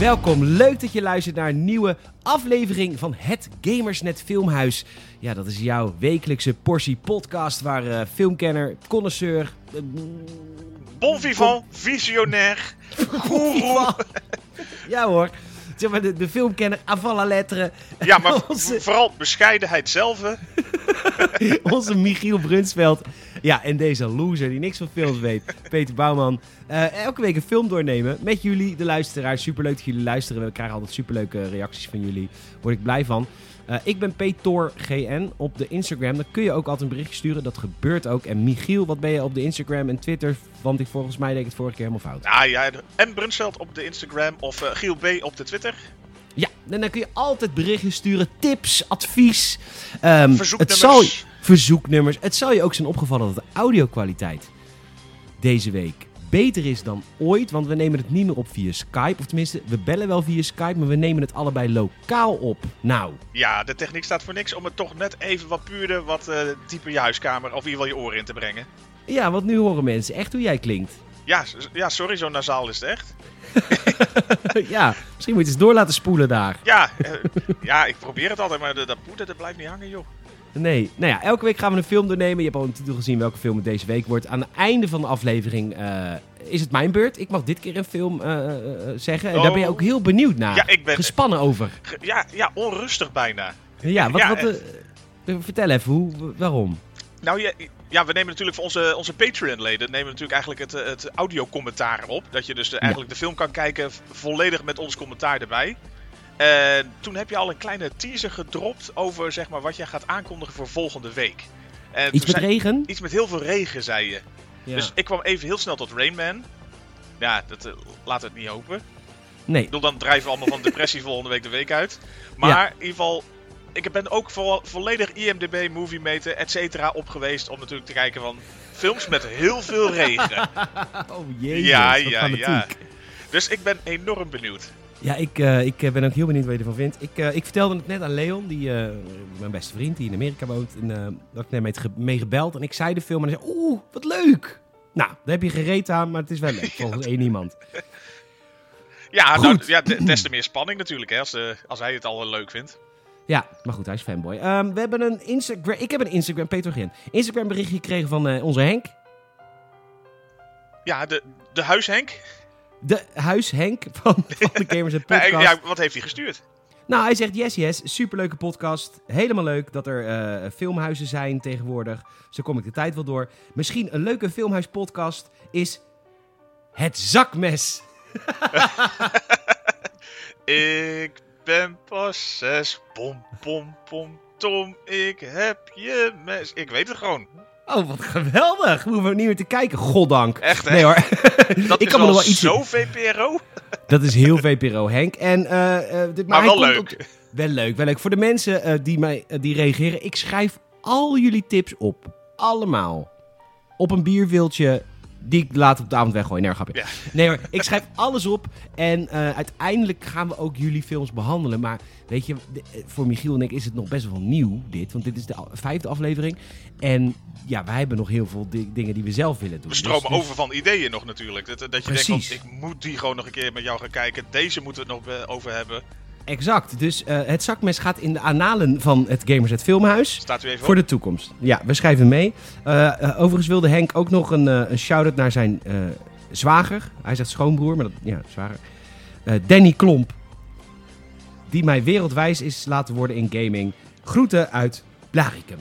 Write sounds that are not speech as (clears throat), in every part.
Welkom, leuk dat je luistert naar een nieuwe aflevering van het Gamersnet Filmhuis. Ja, dat is jouw wekelijkse portie podcast waar eh, filmkenner, connoisseur... eh, Bon vivant, visionair, (laughs) goeroe. ja hoor, zeg maar de, de filmkenner avant la lettre. Ja, maar (laughs) Onze- vooral bescheidenheid zelf. hè. (laughs) Onze Michiel Brunsveld. Ja, en deze loser die niks van films weet, Peter Bouwman. Eh, elke week een film doornemen met jullie, de luisteraars. Superleuk dat jullie luisteren. We krijgen altijd superleuke reacties van jullie. Word ik blij van. Eh, ik ben Peter GN op de Instagram. Dan kun je ook altijd een berichtje sturen. Dat gebeurt ook. En Michiel, wat ben je op de Instagram en Twitter? Want ik volgens mij deed ik het vorige keer helemaal fout. Ja, ja, en Brunsveld op de Instagram of eh, Giel B op de Twitter. Ja, en dan kun je altijd berichtjes sturen, tips, advies. Ehm, het zal, verzoeknummers. Het zal je ook zijn opgevallen dat de audiokwaliteit deze week beter is dan ooit. Want we nemen het niet meer op via Skype. Of tenminste, we bellen wel via Skype, maar we nemen het allebei lokaal op. Nou, Ja, de techniek staat voor niks om het toch net even wat puurder, wat eh dieper je huiskamer of in ieder geval je oren in te brengen. ja, want nu horen mensen echt hoe jij klinkt. Ja, ja sorry, zo nasaal is het echt. (laughs) ja, misschien moet je het eens door laten spoelen daar. Ja, eh, ja ik probeer het altijd, maar dat poeder dat blijft niet hangen, joh. Nee, nou ja, elke week gaan we een film doornemen. Je hebt al een titel gezien welke film het deze week wordt. Aan het einde van de aflevering eh, is het mijn beurt. Ik mag dit keer een film eh, eh, zeggen. En daar ben je Oh. ook heel benieuwd naar. Ja, ik ben- Gespannen over. Ja, ja, onrustig bijna. Ja, wat, Ja, wat, vertel even, hoe, waarom? Nou ja, ja, we nemen natuurlijk voor onze, onze Patreon-leden nemen natuurlijk eigenlijk het, het audiocommentaar op. Dat je dus de, eigenlijk de film kan kijken volledig met ons commentaar erbij. En toen heb je al een kleine teaser gedropt over zeg maar, wat jij gaat aankondigen voor volgende week. En Iets toen met zei- regen? Iets met heel veel regen, zei je. Ja. Dus ik kwam even heel snel tot Rain Man. Ja, dat uh, laat het niet hopen. nee, bedoel, dan drijven we allemaal van depressie (laughs) volgende week de week uit. Maar in ieder geval, ik ben ook vo volledig IMDb, Movie Meter, et cetera op geweest. Om natuurlijk te kijken van films met heel veel regen. (laughs) oh jezus, ja, ja, fanatiek. ja. Dus ik ben enorm benieuwd. Ja, ik, eh, ik eh, ben ook heel benieuwd wat je ervan vindt. Ik, eh, ik vertelde het net aan Leon, die, mijn beste vriend, die in Amerika woont. En, dat ik net mee, ge- mee gebeld. En ik zei de film en hij zei, oeh, wat leuk. Nou, daar heb je gereed aan, maar het is wel leuk, volgens één iemand. (laughs) Ja, Goed. nou, ja de- des te meer spanning natuurlijk, hè, als, als hij het al leuk vindt. Ja, maar goed, hij is fanboy. Ehm, we hebben een Instagram, ik heb een Instagram, Peter Gin, Instagram berichtje gekregen van onze Henk. Ja, de, de huishenk. De huis Henk van, (laughs) van de Gamers en Podcast. ja, wat heeft hij gestuurd? Nou, hij zegt yes, yes. Superleuke podcast. Helemaal leuk dat er eh, filmhuizen zijn tegenwoordig. Zo kom ik de tijd wel door. Misschien een leuke filmhuispodcast is Het Zakmes. (laughs) Ik ben pas zes, pom pom pom tom, ik heb je mes. Ik weet het gewoon. Oh, wat geweldig. We hoeven niet meer te kijken. Goddank. Echt, hè? Nee hoor. (laughs) Dat (laughs) ik is kan me wel nog wel iets... zo VPRO. (laughs) Dat is heel VPRO, Henk. En, eh, eh, dit, Maar wel leuk. Wel leuk, wel leuk. Voor de mensen eh, die, mij, die reageren, ik schrijf al jullie tips op. Allemaal. Op een bierviltje die ik later op de avond weggooi. Nee, grapje. Ja. Nee hoor, ik schrijf (laughs) alles op. En eh, uiteindelijk gaan we ook jullie films behandelen. Maar weet je, eh, voor Michiel en ik is het nog best wel nieuw, dit. Want dit is de vijfde aflevering. En ja, wij hebben nog heel veel di- dingen die we zelf willen doen. We stromen Dus- dus- over van ideeën nog natuurlijk. Dat, dat je Precies. denkt, ik moet die gewoon nog een keer met jou gaan kijken. Deze moeten we het nog eh, over hebben. Exact. Dus eh, het zakmes gaat in de analen van het Gamersnet Filmhuis. Staat u even Voor de toekomst. Ja, we schrijven mee. Eh, eh, overigens wilde Henk ook nog een, een shout-out naar zijn zwager. Hij zegt schoonbroer, maar dat, ja, zwager. Danny Klomp. Die mij wereldwijs is laten worden in gaming. Groeten uit Blaricum.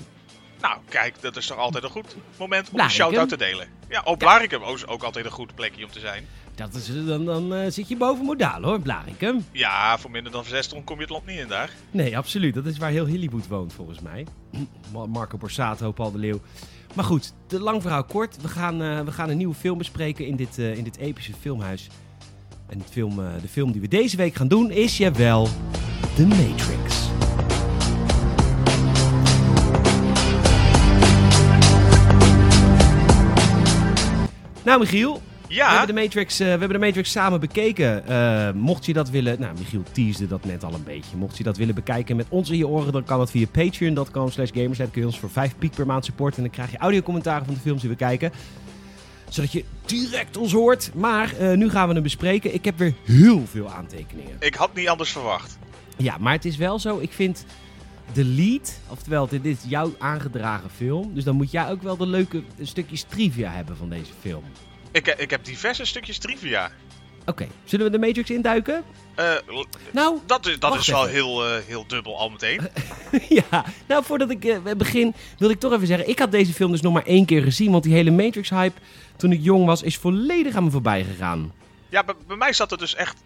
Nou, kijk, dat is toch altijd een goed moment om een shout-out te delen. Ja, op Blaricum ook, ook altijd een goed plekje om te zijn. Dat is, eh, dan dan eh, zit je boven modaal hoor, Blaricum. Ja, voor minder dan zes ton kom je het land niet in daar. Nee, absoluut. Dat is waar heel Hillywood woont volgens mij. Ma- Marco Borsato, Paul de Leeuw. Maar goed, te lang verhaal kort. We gaan, eh, we gaan een nieuwe film bespreken in dit, eh, in dit epische filmhuis. En het film, de film die we deze week gaan doen is, jawel, The Matrix. Nou, Michiel, we Ja, hebben, de Matrix, eh, we hebben de Matrix samen bekeken. Eh, mocht je dat willen... Nou, Michiel teasde dat net al een beetje. Mocht je dat willen bekijken met ons in je oren... dan kan dat via patreon.com slash gamersnet. kun je ons voor 5 piek per maand supporten. En dan krijg je audiocommentaren van de films die we kijken. zodat je direct ons hoort. Maar eh, nu gaan we hem bespreken. Ik heb weer heel veel aantekeningen. Ik had niet anders verwacht. Ja, maar het is wel zo. Ik vind de lead, oftewel dit is jouw aangedragen film. Dus dan moet jij ook wel de leuke stukjes trivia hebben van deze film. Ik, eh, ik heb diverse stukjes trivia. Oké, zullen we de Matrix induiken? Eh, Nou, dat is, dat is wel heel, eh, heel dubbel al meteen. (laughs) ja. Nou, voordat ik begin, wil ik toch even zeggen... Ik had deze film dus nog maar één keer gezien. Want die hele Matrix-hype, toen ik jong was, is volledig aan me voorbij gegaan. Ja, bij, bij mij zat het dus echt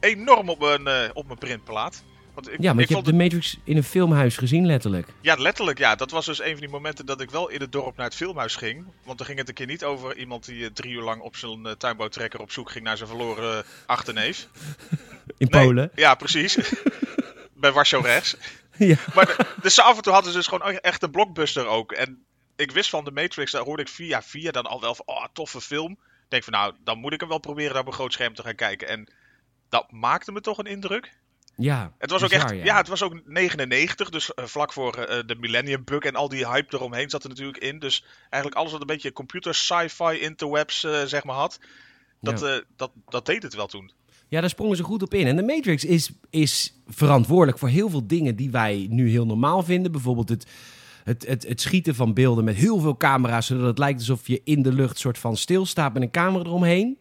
enorm op mijn, op mijn printplaat. Want ik, Ja, maar ik je vond hebt de Matrix in een filmhuis gezien, letterlijk. Ja, letterlijk ja. Dat was dus een van die momenten dat ik wel in het dorp naar het filmhuis ging. Want dan ging het een keer niet over iemand die eh, drie uur lang op zijn eh, tuinbouwtrekker op zoek ging naar zijn verloren achterneef. (laughs) In Nee, Polen. Ja, precies. (laughs) Bij Warschau rechts. (laughs) Ja. Maar de- dus af en toe hadden ze dus gewoon echt een blockbuster ook. En ik wist van de Matrix, daar hoorde ik via via dan al wel van, oh, toffe film. Ik denk van, nou, dan moet ik hem wel proberen daar op een groot scherm te gaan kijken. En dat maakte me toch een indruk. Ja, Het was ook echt, ja. het was ook 99, dus eh, vlak voor eh, de Millennium Bug en al die hype eromheen zat er natuurlijk in. Dus eigenlijk alles wat een beetje computer sci-fi interwebs eh, zeg maar had, dat, Ja. eh, dat, dat deed het wel toen. Ja, daar sprongen ze goed op in. En de Matrix is, is verantwoordelijk voor heel veel dingen die wij nu heel normaal vinden. Bijvoorbeeld het, het, het, het schieten van beelden met heel veel camera's, zodat het lijkt alsof je in de lucht soort van stilstaat met een camera eromheen.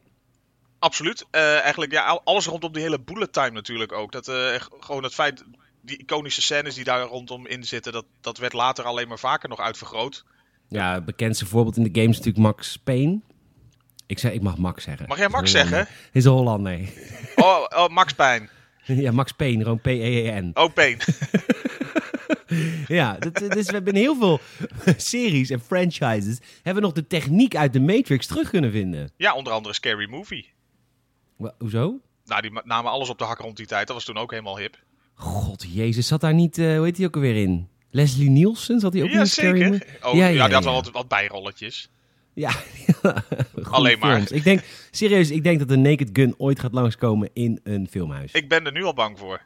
Absoluut. Eh, eigenlijk ja, al- alles rondom die hele bullet time natuurlijk ook. Dat, eh, gewoon het feit, die iconische scènes die daar rondom in zitten, dat, dat werd later alleen maar vaker nog uitvergroot. Ja, het bekendste voorbeeld in de game is natuurlijk Max Payne. Ik, zei, ik mag Max zeggen. Mag jij Max zeggen? Is een Hollander. nee. Oh, oh Max Pijn. (laughs) ja, Max Payne, gewoon P-E-E-N. Oh, Payne. (laughs) Ja, dat, dus we hebben in heel veel (laughs) series en franchises... hebben we nog de techniek uit de Matrix terug kunnen vinden. ja, onder andere Scary Movie. Hoezo? Nou, die namen alles op de hak rond die tijd. Dat was toen ook helemaal hip. God, jezus, zat daar niet... eh, hoe heet hij ook alweer in? Leslie Nielsen? Zat hij ook in Ja, Scary zeker. Oh, Ja, ja, ja, die had wel wat, wat bijrolletjes. Ja. (laughs) Alleen maar. films. Ik denk, serieus, ik denk dat de Naked Gun ooit gaat langskomen in een filmhuis. Ik ben er nu al bang voor.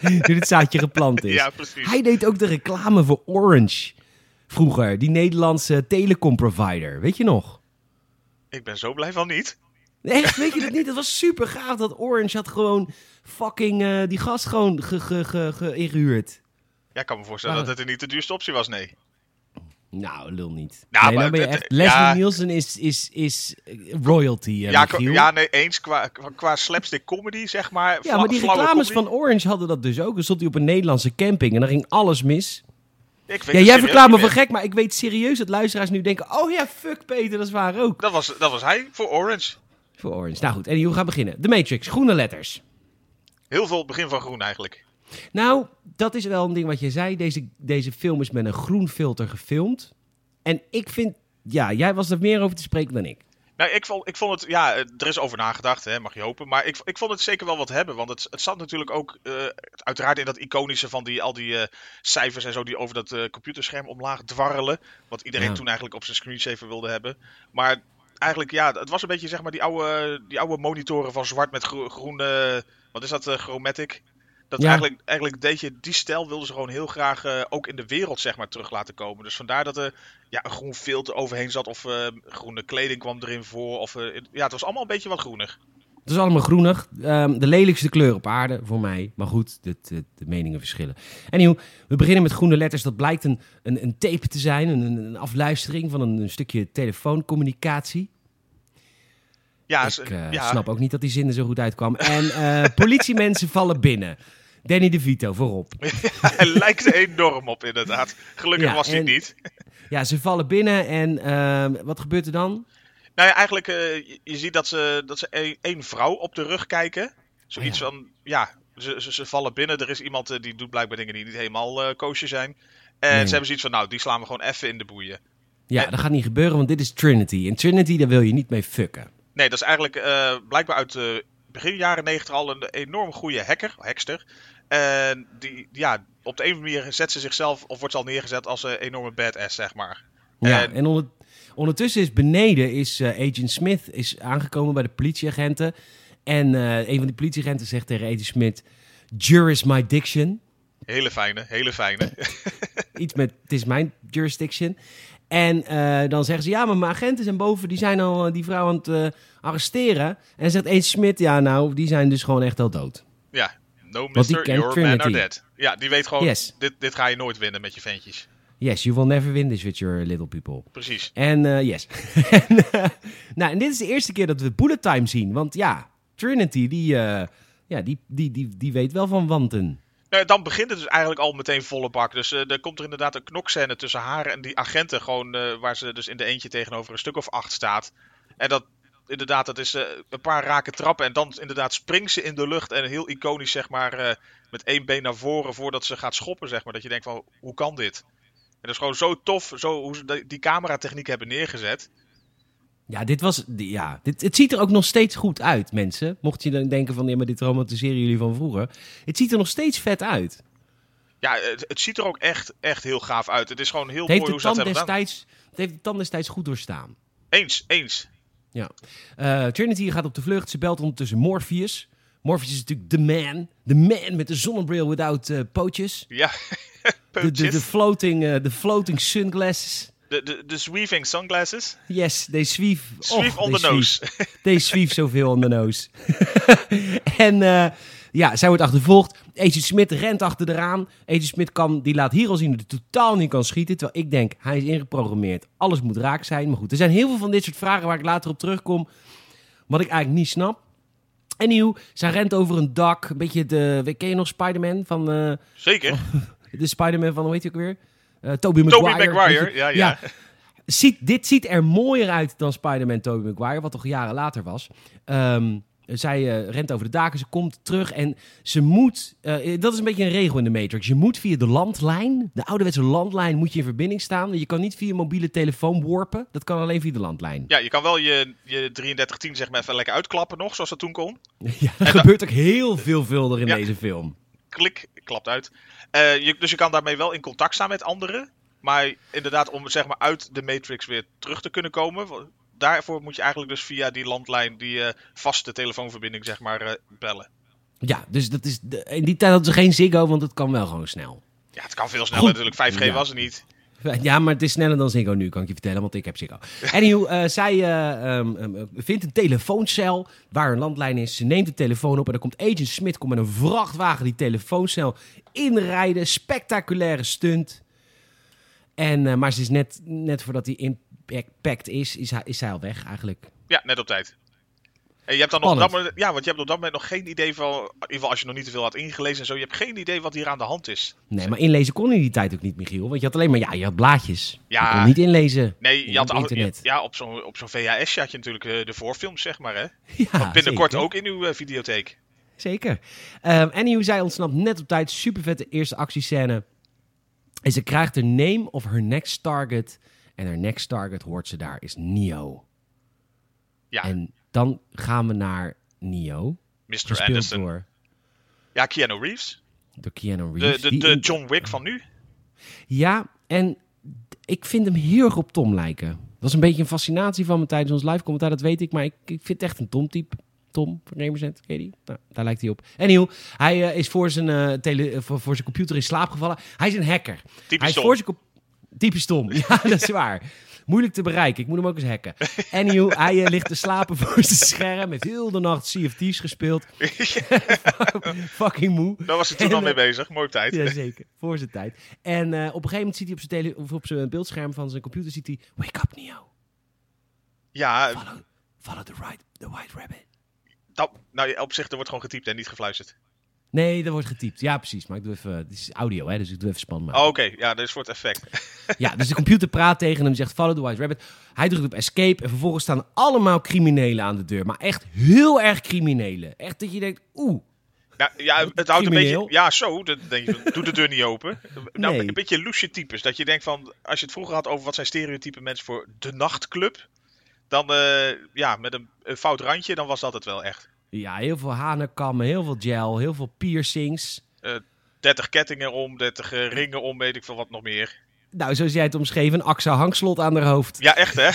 Nu (laughs) dit zaadje geplant is. Ja, precies. Hij deed ook de reclame voor Orange. Vroeger, die Nederlandse telecomprovider. Weet je nog? Ik ben zo blij van niet. Echt, (laughs) weet je dat niet? Het was super gaaf dat Orange had gewoon fucking eh, die gast gewoon ge, ge, ge, ge- ingehuurd. Ja, ik kan me voorstellen dat het niet de duurste optie was, nee. Nou, lul niet. Nou, nee, maar ben je het- echt... Leslie ja. Nielsen is, is, is royalty, eh, Ja, ja, nee, eens qua, qua, slapstick comedy, zeg maar. Ja, maar die reclames comedy. van Orange hadden dat dus ook. Dan stond hij op een Nederlandse camping en dan ging alles mis. Ik weet Ja, jij verklaart me meer. gek, maar ik weet serieus dat luisteraars nu denken... Oh ja, fuck Peter, dat is waar ook. Dat was, dat was hij, voor Orange. Voor Orange. Nou goed, en hoe gaan beginnen? The Matrix, groene letters. Heel veel begin van groen eigenlijk. Nou, dat is wel een ding wat je zei. Deze, deze film is met een groen filter gefilmd. En ik vind... Ja, jij was er meer over te spreken dan ik. Nou, ik vond, ik vond het, ja, er is over nagedacht, hè, mag je hopen. Maar ik, ik vond het zeker wel wat hebben. Want het, het zat natuurlijk ook, eh, uiteraard in dat iconische van die, al die eh, cijfers en zo die over dat eh, computerscherm omlaag dwarrelen. Wat iedereen Ja. toen eigenlijk op zijn screensaver wilde hebben. Maar eigenlijk, ja, het was een beetje zeg maar die oude, die oude monitoren van zwart met gro- groene, wat is dat, eh, chromatic? Dat Ja. eigenlijk, eigenlijk deed je die stijl wilden ze gewoon heel graag eh, ook in de wereld zeg maar terug laten komen. Dus vandaar dat er ja, een groen filter overheen zat of eh, groene kleding kwam erin voor. Of, ja, het was allemaal een beetje wat groenig. Het is allemaal groenig. Ehm, de lelijkste kleur op aarde voor mij. Maar goed, de, de, de meningen verschillen. Anyhow, we beginnen met groene letters. Dat blijkt een, een, een tape te zijn. Een, een afluistering van een, een stukje telefooncommunicatie. Ja, Ik eh, ja. snap ook niet dat die zin er zo goed uitkwam. En eh, (laughs) politiemensen vallen binnen. Danny DeVito voorop. (laughs) hij lijkt er enorm op inderdaad. Gelukkig Ja, was hij en- niet. Ja, ze vallen binnen en ehm, wat gebeurt er dan? Nou ja, eigenlijk, eh, je, ziet dat ze, dat ze één, één vrouw op de rug kijken. Zoiets Oh van, ja, ze, ze, ze vallen binnen. Er is iemand eh, die doet blijkbaar dingen die niet helemaal eh koosje zijn. En Nee. ze hebben zoiets van, nou, die slaan we gewoon even in de boeien. Ja, dat gaat niet gebeuren, want dit is Trinity. En Trinity, daar wil je niet mee fucken. Nee, dat is eigenlijk blijkbaar uit begin jaren negentig al een enorm goede hacker, hackster. En die, ja, op de een of andere manier zet ze zichzelf, of wordt ze al neergezet als een enorme badass, zeg maar. Ja, En- en onder, ondertussen is beneden is, eh, Agent Smith is aangekomen bij de politieagenten. En eh, een van die politieagenten zegt tegen Agent Smith... Juris my diction. Hele fijne, hele fijne. (laughs) Iets met, het is mijn jurisdiction. En eh, dan zeggen ze, ja, maar mijn agenten zijn boven, die zijn al die vrouw aan het arresteren. En dan zegt Agent Smith, ja, nou, die zijn dus gewoon echt al dood. Ja, no mister, your men are dead. Ja, die weet gewoon, Yes. dit, dit ga je nooit winnen met je ventjes. Yes, you will never win this with your little people. Precies. En eh, yes. (laughs) en, eh, nou, en dit is de eerste keer dat we bullet time zien. Want ja, Trinity, die, eh, ja, die, die, die, die weet wel van wanten. Nou, dan begint het dus eigenlijk al meteen volle bak. Dus er komt er inderdaad een knokscène tussen haar en die agenten. Gewoon waar ze dus in de eentje tegenover een stuk of acht staat. En dat, inderdaad, dat is een paar rake trappen. En dan inderdaad springt ze in de lucht. En heel iconisch, zeg maar, met één been naar voren voordat ze gaat schoppen, zeg maar. Dat je denkt van, hoe kan dit? Dat is gewoon zo tof, zo, hoe ze die, cameratechniek hebben neergezet. Ja, dit was. Ja, dit, het ziet er ook nog steeds goed uit, mensen. Mocht je dan denken van, ja, maar dit romantiseren jullie van vroeger. Het ziet er nog steeds vet uit. Ja, het, het ziet er ook echt, echt heel gaaf uit. Het is gewoon heel mooi hoe ze dat hebben gedaan. destijds, het heeft de tand destijds goed doorstaan. Eens, eens. Ja. Eh, Trinity gaat op de vlucht. Ze belt ondertussen Morpheus. Morpheus is natuurlijk de man. De man met de zonnebril without eh, pootjes. Ja, (laughs) De, de, de, floating, eh, de floating sunglasses. De, de, de sweeping sunglasses. Yes, they sweep. Sweep oh, on the nose. (laughs) They zoveel on the nose. (laughs) en eh, ja, zij wordt achtervolgd. Agent Smith rent achter eraan. Agent Smith kan, die laat hier al zien dat hij totaal niet kan schieten. Terwijl ik denk, hij is ingeprogrammeerd. Alles moet raak zijn. Maar goed, er zijn heel veel van dit soort vragen waar ik later op terugkom. Wat ik eigenlijk niet snap. En nieuw, zij rent over een dak. Een beetje de... Ken je nog Spider-Man van... eh, Zeker. (laughs) de Spider-Man van, hoe heet hij ook weer? Eh Tobey Maguire. Tobey Maguire, je- ja, ja. Ziet, dit ziet er mooier uit dan Spider-Man Tobey Maguire, wat toch jaren later was. Ehm, zij eh, rent over de daken, ze komt terug en ze moet... eh, dat is een beetje een regel in de Matrix. Je moet via de landlijn, de ouderwetse landlijn, moet je in verbinding staan. Je kan niet via je mobiele telefoon warpen. Dat kan alleen via de landlijn. Ja, je kan wel je, je 3310 zeg maar even lekker uitklappen nog, zoals dat toen kon. (laughs) Ja, dat gebeurt ook heel veelvuldig in Ja. deze film. Klik, klapt uit. Eh, je, dus je kan daarmee wel in contact staan met anderen. Maar inderdaad, om zeg maar uit de Matrix weer terug te kunnen komen. Daarvoor moet je eigenlijk dus via die landlijn, die eh, vaste telefoonverbinding zeg maar, eh, bellen. Ja, dus dat is de, in die tijd hadden ze geen Ziggo, want het kan wel gewoon snel. Ja, het kan veel sneller Goed. natuurlijk. 5G Ja. was het niet. Ja, maar het is sneller dan Ziggo nu, kan ik je vertellen, want ik heb Ziggo. Anyhow, eh, zij eh, ehm, ehm, vindt een telefooncel waar een landlijn is. Ze neemt de telefoon op en dan komt Agent Smith komt met een vrachtwagen die telefooncel inrijden. Spectaculaire stunt. En, maar ze is net, net voordat die impact is, is, hij, is zij al weg eigenlijk. Ja, net op tijd. En je hebt dan nog op Spannend. dat moment, ja, want je hebt op dat moment nog geen idee van, in ieder geval als je nog niet te veel had ingelezen en zo, je hebt geen idee wat hier aan de hand is. Nee, maar inlezen kon in die tijd ook niet, Michiel. Want je had alleen maar, ja, je had blaadjes. Ja. Je kon niet inlezen. Nee, je had al, internet. ja, op zo'n op zo'n VHS had je natuurlijk eh, de voorfilms, zeg maar, hè? (laughs) Ja, Binnenkort zeker. ook in uw eh, videotheek. Zeker. Um, Anywho, zij ontsnapt net op tijd. Super vette eerste actiescène. En ze krijgt de name of her next target. En haar next target, hoort ze daar, is Neo. Ja, En dan gaan we naar Neo. Mr. Anderson. door, Ja, Keanu Reeves. door Keanu De, Reeves. de, de in- John Wick van nu. Ja, en ik vind hem heel erg op Tom lijken. Dat is een beetje een fascinatie van me tijdens ons live commentaar, dat weet ik. Maar ik, ik vind het echt een Tom-type. Tom van Gamersnet, ken je die? Nou, daar lijkt hij op. Anyhow, hij eh, is voor zijn, eh, tele, voor, voor zijn computer in slaap gevallen. Hij is een hacker. Hij Typisch is Tom. voor zijn Typisch Tom. (laughs) Ja, dat is waar. Moeilijk te bereiken. Ik moet hem ook eens hacken. Anyhow, hij eh, ligt te slapen (laughs) voor zijn scherm. Heeft heel de nacht Thieves gespeeld. (laughs) Fucking moe. Daar was hij toen En, al mee eh, bezig. Mooi op tijd. Ja, zeker. Voor zijn tijd. En eh, op een gegeven moment ziet hij op zijn, tele of op zijn beeldscherm van zijn computer... ziet hij... Wake up, Neo. Ja, Follow, follow the, right, the white rabbit. dat, nou, op zich, er wordt gewoon getypt en niet gefluisterd. Nee, dat wordt getypt. Ja, precies. Maar ik doe even... Het is audio, hè, dus ik doe even spannend. Oh, Oké, ja, dat is voor het effect. (laughs) Ja, dus de computer praat tegen hem, zegt follow the white rabbit. Hij drukt op escape en vervolgens staan allemaal criminelen aan de deur. Maar echt heel erg criminelen. Echt dat je denkt, oeh. Ja, ja het houdt een Crimineel. beetje... Ja, zo. Dan denk je, doe de deur niet open. (laughs) Nou, Nee. een beetje loesje types. Dat je denkt van... Als je het vroeger had over wat zijn stereotype mensen voor de nachtclub... Dan, eh, ja, met een, een fout randje, dan was dat het wel echt. Ja, heel veel hanenkammen, heel veel gel, heel veel piercings. 30 kettingen om, 30 eh, ringen om, weet ik veel wat nog meer. Nou, zoals jij het omschreven, een AXA hangslot aan haar hoofd. Ja, echt hè? (laughs)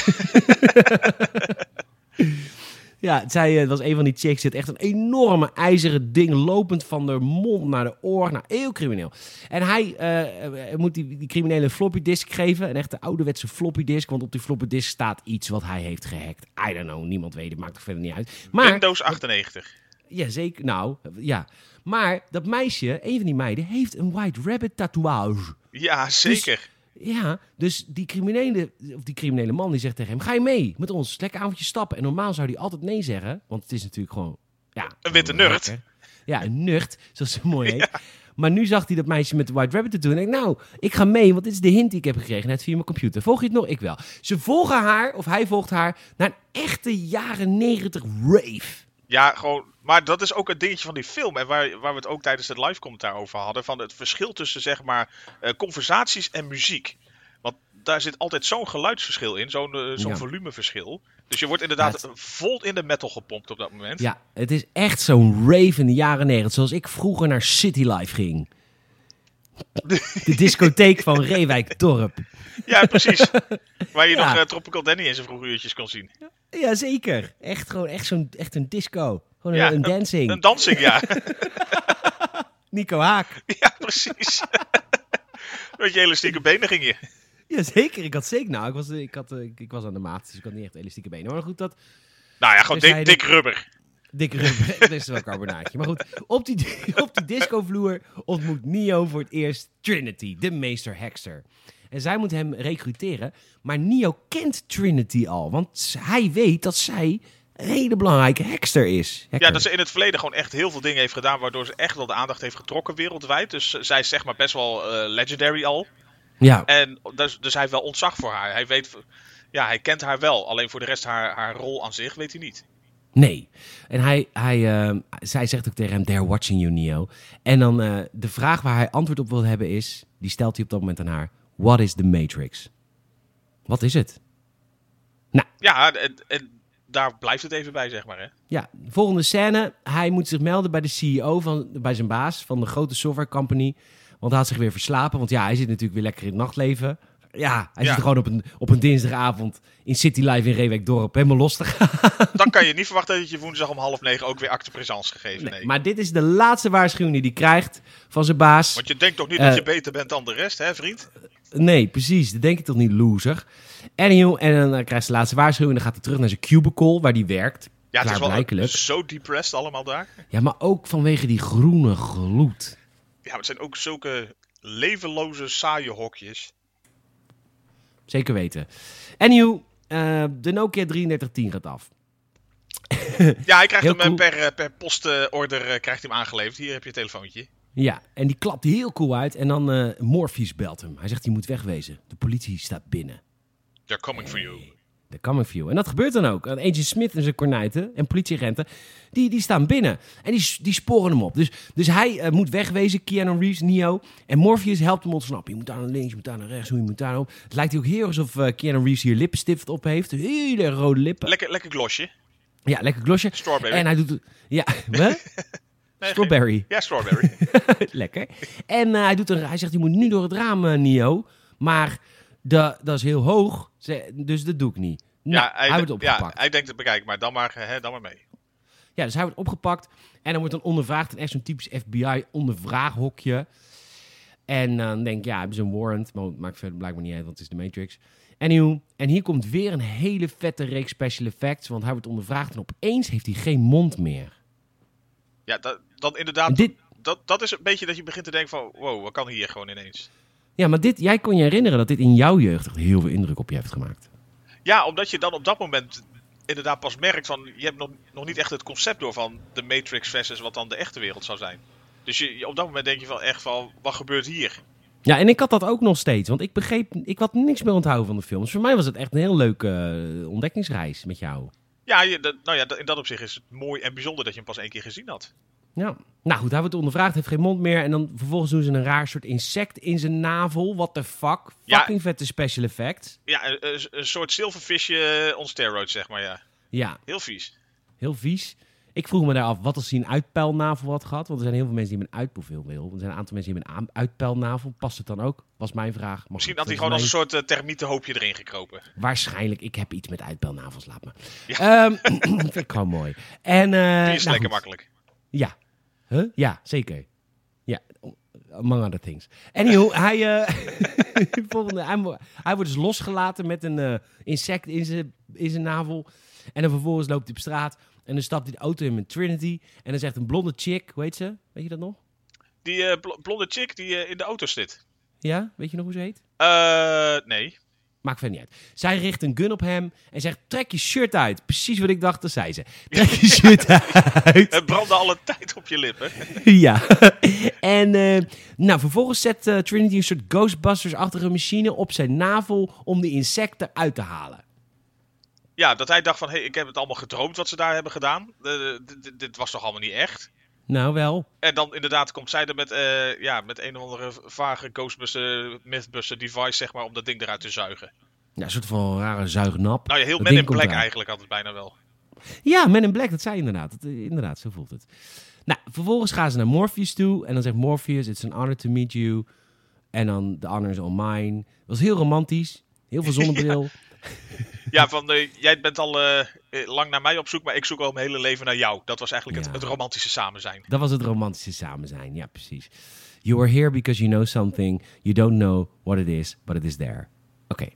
Ja, zij eh, was een van die chicks. Zit echt een enorme ijzeren ding lopend van de mond naar de oor. Nou, heel crimineel. En hij eh, eh, moet die, die criminele floppy disk geven. Een echte ouderwetse floppy disk. Want op die floppy disk staat iets wat hij heeft gehackt. I don't know, niemand weet het. Maakt er verder niet uit. Maar, Windows 98. ja, zeker. Nou, ja. Maar dat meisje, een van die meiden, heeft een White Rabbit tatoeage. Ja, zeker. Ja, dus die criminele, of die criminele man die zegt tegen hem: Ga je mee met ons? Lekker avondje stappen. En normaal zou hij altijd nee zeggen, want het is natuurlijk gewoon. Ja, Een witte nerd. Ja, een nerd, zoals ze mooi heet. (laughs) Maar nu zag hij dat meisje met de White Rabbit te doen. En ik, nou, ik ga mee, want dit is de hint die ik heb gekregen net via mijn computer. Volg je het nog? Ik wel. Ze volgen haar, of hij volgt haar, naar een echte jaren negentig rave. Ja, gewoon. Maar dat is ook het dingetje van die film. En waar, waar we het ook tijdens het live commentaar over hadden. Van het verschil tussen zeg maar eh, conversaties en muziek. Want daar zit altijd zo'n geluidsverschil in. Zo'n eh, zo'n Ja. volumeverschil. Dus je wordt inderdaad Ja, vol in de metal gepompt op dat moment. Ja, het is echt zo'n rave in de jaren negentig. Zoals ik vroeger naar City Life ging. (laughs) De discotheek van Reewijk Dorp. Ja, precies. Waar je Ja. nog eh, Tropical Danny in zijn vroege uurtjes kon zien. Jazeker. Echt gewoon echt zo'n echt een disco. Gewoon Ja, een, een dancing. Een dansing, ja. (laughs) Nico Haak. ja, precies. (laughs) Met je elastieke benen ging je. Jazeker, ik had zeker. Nou, ik was, ik, had, eh, ik, ik was aan de maat, dus ik had niet echt elastieke benen. Maar goed, dat Nou ja, gewoon Dus dik, hij- dik rubber. rubber, (laughs) dat is wel een carbonaatje. Maar goed, op die, op die discovloer ontmoet Neo voor het eerst Trinity, de meester hekster. En zij moet hem recruteren, maar Neo kent Trinity al, want hij weet dat zij hele belangrijke hekster is. Hacker. Ja, dat ze in het verleden gewoon echt heel veel dingen heeft gedaan. Waardoor ze echt wel de aandacht heeft getrokken wereldwijd. Dus eh, zij is zeg maar best wel eh, legendary al. ja. En dus, dus hij heeft wel ontzag voor haar. Hij weet. Ja, hij kent haar wel. Alleen voor de rest haar, haar rol aan zich weet hij niet. Nee. En hij, hij, ehm, zij zegt ook tegen hem, they're watching you, Neo. En dan eh, de vraag waar hij antwoord op wil hebben is, die stelt hij op dat moment aan haar. What is the Matrix? Wat is het? Ja, en, en daar blijft het even bij, zeg maar. Hè? Ja, volgende scène. Hij moet zich melden bij de CEO, van, bij zijn baas van de grote software company. Want hij had zich weer verslapen. Want ja, hij zit natuurlijk weer lekker in het nachtleven. Ja, hij Ja. zit gewoon op een, op een dinsdagavond in City Life in Reewijk Dorp. Helemaal los te gaan. (laughs) Dan kan je niet verwachten dat je woensdag om half negen ook weer acte présence gegeven. Nee. Nee, maar dit is de laatste waarschuwing die hij krijgt van zijn baas. Want je denkt toch niet Eh, dat je beter bent dan de rest, hè, vriend? Nee, precies. Dat denk ik toch niet, loser. Anyhow, en dan eh, krijgt ze de laatste waarschuwing. En dan gaat hij terug naar zijn cubicle, waar hij werkt. Ja, het is wel zo depressed allemaal daar. Ja, maar ook vanwege die groene gloed. Ja, maar het zijn ook zulke levenloze, saaie hokjes. Zeker weten. Anyhow, eh, de Nokia 3310 gaat af. Ja, hij krijgt Heel hem eh, cool. per, per postorder krijgt hij hem aangeleverd. Hier heb je een telefoontje. Ja, en die klapt heel cool uit. En dan eh Morpheus belt hem. Hij zegt, je moet wegwezen. De politie staat binnen. They're coming for you. De coming for you. En dat gebeurt dan ook. Agent Smith en zijn kornuiten en politieagenten, die, die staan binnen. En die, die sporen hem op. Dus, dus hij eh, moet wegwezen, Keanu Reeves, Neo. En Morpheus helpt hem ontsnappen. Je moet daar naar links, je moet daar naar rechts, hoe je moet daar op. Het lijkt ook heel alsof eh, Keanu Reeves hier lippenstift op heeft. Hele rode lippen. Lekker, lekker glosje. ja, lekker glosje. Strawberry. En hij doet... Ja? (laughs) (laughs) Nee, Strawberry. geen- Ja, strawberry. (laughs) Lekker. En eh, hij, doet een, hij zegt, je moet nu door het raam, eh, Nio. Maar de, dat is heel hoog, dus dat doe ik niet. Nou, ja, hij, hij, wordt ja, opgepakt. Ja, hij denkt, bekijk maar, dan maar, hè, dan maar mee. dus hij wordt opgepakt. En dan wordt dan ondervraagd. En echt zo'n typisch FBI-ondervraaghokje. En dan denk ik, ja, hebben ze een warrant. Maar het maakt verder blijkbaar niet uit, want het is de Matrix. Anyhow, en hier komt weer een hele vette reeks special effects. Want hij wordt ondervraagd en opeens heeft hij geen mond meer. Ja, dat, dan inderdaad, dit, dat, dat is een beetje dat je begint te denken van, wow, wat kan hier gewoon ineens? ja, maar dit, jij kon je herinneren dat dit in jouw jeugd heel veel indruk op je heeft gemaakt. Ja, omdat je dan op dat moment inderdaad pas merkt van, je hebt nog, nog niet echt het concept door van de Matrix versus wat dan de echte wereld zou zijn. Dus je, op dat moment denk je wel echt van, wat gebeurt hier? Ja, en ik had dat ook nog steeds. Want ik begreep, ik had niks meer onthouden van de films. Voor mij was het echt een heel leuke eh, ontdekkingsreis met jou. Ja, je, nou ja, in dat opzicht is het mooi en bijzonder dat je hem pas één keer gezien had. Ja. Nou goed, hij wordt ondervraagd, heeft geen mond meer. En dan vervolgens doen ze een raar soort insect in zijn navel. What the fuck? Ja. Fucking vette special effects. Ja, een, soort zilvervisje on steroids, zeg maar, ja. Ja, Heel vies. heel vies. Ik vroeg me daar af, wat als hij een uitpeilnavel had gehad? Want er zijn heel veel mensen die hebben een uitpeilnavel. Er zijn een aantal mensen die hebben een uitpeilnavel. Past het dan ook? Was mijn vraag. Misschien had hij gewoon als een soort uh, termietenhoopje erin gekropen. Waarschijnlijk. Ik heb iets met uitpeilnavels, laat me. Ehm, (clears throat) vind ik gewoon mooi. En, eh, Die is nou lekker goed. makkelijk. Ja. Huh? Ja, zeker. Ja, among other things. Anyhow, (laughs) hij, eh, (laughs) volgende, hij, wordt dus losgelaten met een eh, insect in zijn, in zijn navel. En dan vervolgens loopt hij op straat. En dan stapt hij de auto in met Trinity. En dan zegt een blonde chick, hoe heet ze? Weet je dat nog? Die eh, bl- blonde chick die eh, in de auto zit. Ja? Weet je nog hoe ze heet? Eh, nee. Maakt verder niet uit. Zij richt een gun op hem en zegt: Trek je shirt uit. Precies wat ik dacht, dat zei ze. Trek je (laughs) shirt uit. Het brandde alle tijd op je lippen. (laughs) ja. en eh, nou, vervolgens zet eh, Trinity een soort Ghostbusters-achtige machine op zijn navel om de insecten uit te halen. Ja, dat hij dacht van, hey, ik heb het allemaal gedroomd wat ze daar hebben gedaan. Eh, dit was toch allemaal niet echt? Nou wel. En dan inderdaad komt zij er met, eh, ja, met een of andere vage Ghostbuster, Mythbuster device, zeg maar, om dat ding eruit te zuigen. Ja, een soort van rare zuignap. Nou ja, heel Men in Black eigenlijk had het bijna wel. Ja, Men in Black, dat zei inderdaad. Dat, eh, inderdaad, zo voelt het. Nou, vervolgens gaan ze naar Morpheus toe. En dan zegt Morpheus, it's an honor to meet you. En dan, the honor is all mine. Dat was heel romantisch. Heel veel zonnebril. Ja, (laughs) (laughs) (laughs) van, eh, jij bent al eh, eh, lang naar mij op zoek, maar ik zoek al mijn hele leven naar jou. Dat was eigenlijk Ja. het, het romantische samen zijn. Dat was het romantische samen zijn. Ja, precies. You are here because you know something. You don't know what it is, but it is there. Oké.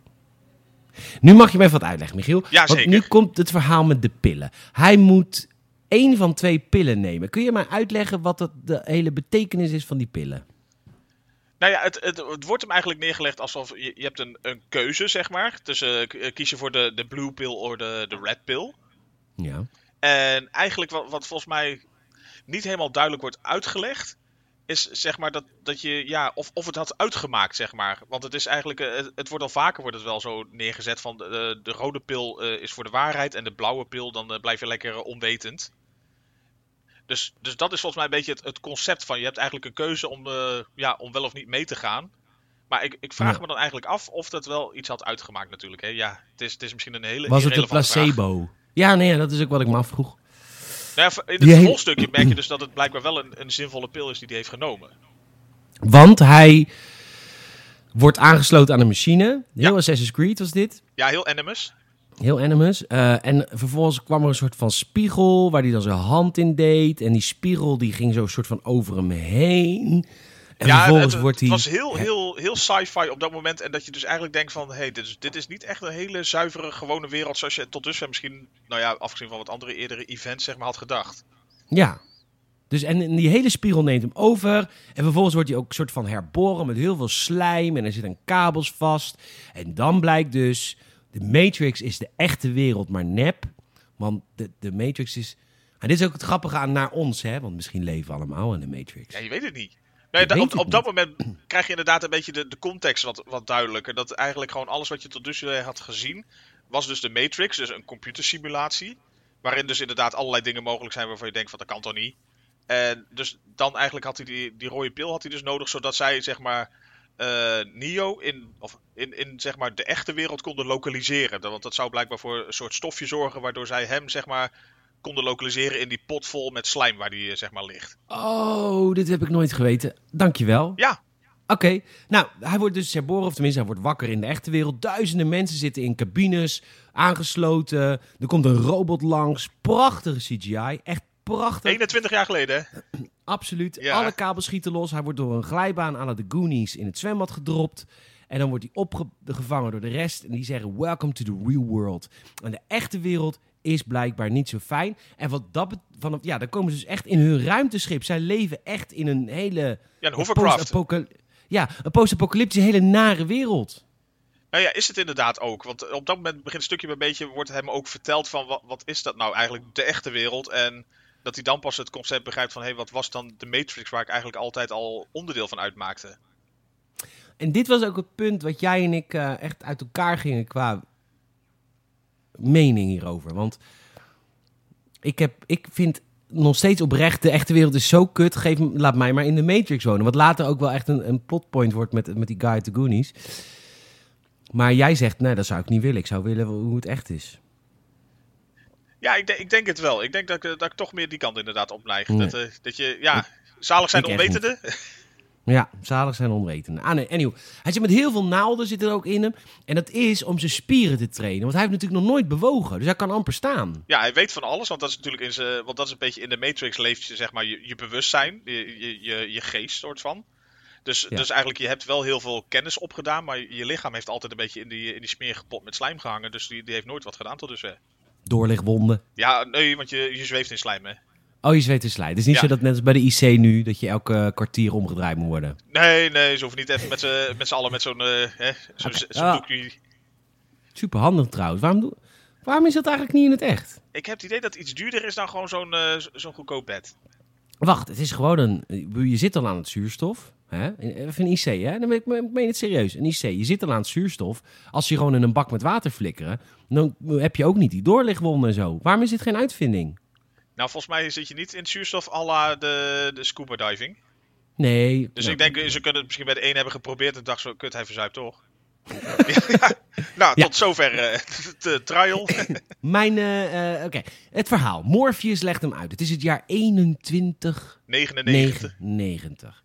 Nu mag je me even wat uitleggen, Michiel. Ja, Want zeker. nu komt het verhaal met de pillen. Hij moet één van twee pillen nemen. Kun je mij uitleggen wat dat de hele betekenis is van die pillen? Nou ja, het, het, het wordt hem eigenlijk neergelegd alsof je, je hebt een, een keuze, zeg maar. Dus eh, k- eh, kies je voor de, de blue pill of de, de red pill. Ja. En eigenlijk wat, wat volgens mij niet helemaal duidelijk wordt uitgelegd, is zeg maar dat, dat je, ja, of, of het had uitgemaakt, zeg maar. Want het is eigenlijk, eh, het, het wordt al vaker wordt het wel zo neergezet van de, de rode pil is voor de waarheid en de blauwe pil, dan blijf je lekker onwetend. Dus, dus dat is volgens mij een beetje het, het concept van je hebt eigenlijk een keuze om, eh, ja, om wel of niet mee te gaan. Maar ik, ik vraag Ja. me dan eigenlijk af of dat wel iets had uitgemaakt natuurlijk. Hè? Ja, het is, het is misschien een hele Was het een vraag. placebo? Ja, nee, dat is ook wat ik me afvroeg. Nou ja, in het vervolgstukje merk je dus dat het blijkbaar wel een, een zinvolle pil is die hij heeft genomen. Want hij wordt aangesloten aan een machine. Heel Ja. Assassin's Creed was dit. Ja, heel animus. Heel animus. Eh, en vervolgens kwam er een soort van spiegel waar hij dan zijn hand in deed. En die spiegel die ging zo een soort van over hem heen. En ja, vervolgens het, wordt het hij... was heel, heel, heel sci-fi op dat moment. En dat je dus eigenlijk denkt van... Hé, hey, dit, is, dit is niet echt een hele zuivere, gewone wereld... zoals je tot dusver misschien... Nou ja, afgezien van wat andere eerdere events, zeg maar, had gedacht. Ja. Dus en en die hele spiegel neemt hem over. En vervolgens wordt hij ook een soort van herboren met heel veel slijm. En er zitten kabels vast. En dan blijkt dus... De Matrix is de echte wereld, maar nep. Want de, de Matrix is... En dit is ook het grappige aan naar ons, hè? Want misschien leven we allemaal in de Matrix. Ja, je weet het niet. Nee, da- op, op dat niet. moment (clears throat) krijg je inderdaad een beetje de, de context wat, wat duidelijker. Dat eigenlijk gewoon alles wat je tot dusver had gezien... was dus de Matrix, dus een computersimulatie. Waarin dus inderdaad allerlei dingen mogelijk zijn waarvan je denkt van dat kan toch niet. En dus dan eigenlijk had hij die, die rode pil had hij dus nodig, zodat zij zeg maar eh, Neo in, of in, in zeg maar de echte wereld konden lokaliseren. Want dat zou blijkbaar voor een soort stofje zorgen waardoor zij hem zeg maar konden lokaliseren in die pot vol met slijm waar die eh, zeg maar ligt. Oh, dit heb ik nooit geweten. Dankjewel. Ja, Oké, nou, hij wordt dus herboren, of tenminste, hij wordt wakker in de echte wereld. Duizenden mensen zitten in cabines, aangesloten. Er komt een robot langs. Prachtige CGI, echt prachtig. 21 jaar geleden hè? Absoluut. Ja. Alle kabels schieten los. Hij wordt door een glijbaan aan de Goonies in het zwembad gedropt. En dan wordt hij opgevangen door de rest. En die zeggen, welcome to the real world. En de echte wereld is blijkbaar niet zo fijn. En wat dat vanaf, ja, dan komen ze dus echt in hun ruimteschip. Zij leven echt in een hele... Ja, een hovercraft. Ja, een post-apocalyptische hele nare wereld. Nou ja, is het inderdaad ook. Want op dat moment begint een stukje bij beetje, wordt hem ook verteld van wat, wat is dat nou eigenlijk, de echte wereld. En dat hij dan pas het concept begrijpt van, hé, hey, wat was dan de Matrix waar ik eigenlijk altijd al onderdeel van uitmaakte. En dit was ook het punt wat jij en ik eh, echt uit elkaar gingen qua mening hierover. Want ik, heb, ik vind nog steeds oprecht, de echte wereld is zo kut. Geef, laat mij maar in de Matrix wonen. Wat later ook wel echt een, een plotpoint wordt met, met die guy de Goonies. Maar jij zegt, nee, dat zou ik niet willen. Ik zou willen hoe het echt is. Ja, ik, denk- ik denk het wel. Ik denk dat ik, eh, dat ik toch meer die kant inderdaad op neig. Nee. Dat, eh, dat je, ja, zalig zijn onwetende. Ja, zalig zijn onwetende. Ah nee, anyhow. Hij zit met heel veel naalden zit er ook in hem. En dat is om zijn spieren te trainen. Want hij heeft natuurlijk nog nooit bewogen. Dus hij kan amper staan. Ja, hij weet van alles, want dat is natuurlijk in zijn, want dat is een beetje in de Matrix leeft je, zeg maar, je, je bewustzijn, je, je, je, je geest soort van. Dus, Ja. dus eigenlijk, je hebt wel heel veel kennis opgedaan, maar je, lichaam heeft altijd een beetje in die, in die met slijm gehangen. Dus die, die heeft nooit wat gedaan tot dusver. Doorlichtwonden. Ja, nee, want je, je zweeft in slijm, hè. Oh, je zweet te slijt. Het is niet Ja. zo dat net als bij de IC nu, dat je elke kwartier omgedraaid moet worden. Nee, nee, ze hoeven niet even met z'n met z'n allen met zo'n eh, hè, zo'n doekje. Super handig trouwens. Waarom, doe... Waarom is dat eigenlijk niet in het echt? Ik heb het idee dat het iets duurder is dan gewoon zo'n eh, zo- zo'n goedkoop bed. Wacht, het is gewoon een... Je zit al aan het zuurstof. Hè? Even een IC, hè? Dan ben ik, meen het serieus. Een IC. Je zit al aan het zuurstof. Als je gewoon in een bak met water flikkeren, dan heb je ook niet die doorlichtwonden en zo. Waarom is dit geen uitvinding? Nou, volgens mij zit je niet in zuurstof à la de, de scuba diving. Nee. Dus nou, ik denk, ze kunnen het misschien bij de een hebben geprobeerd en dacht zo, kut, hij verzuipt toch? ja, (laughs) ja. (laughs) Nou, Ja. tot zover eh, (laughs) de trial. Mijn, eh, eh, oké. Het verhaal. Morpheus legt hem uit. Het is het jaar 2199. 99.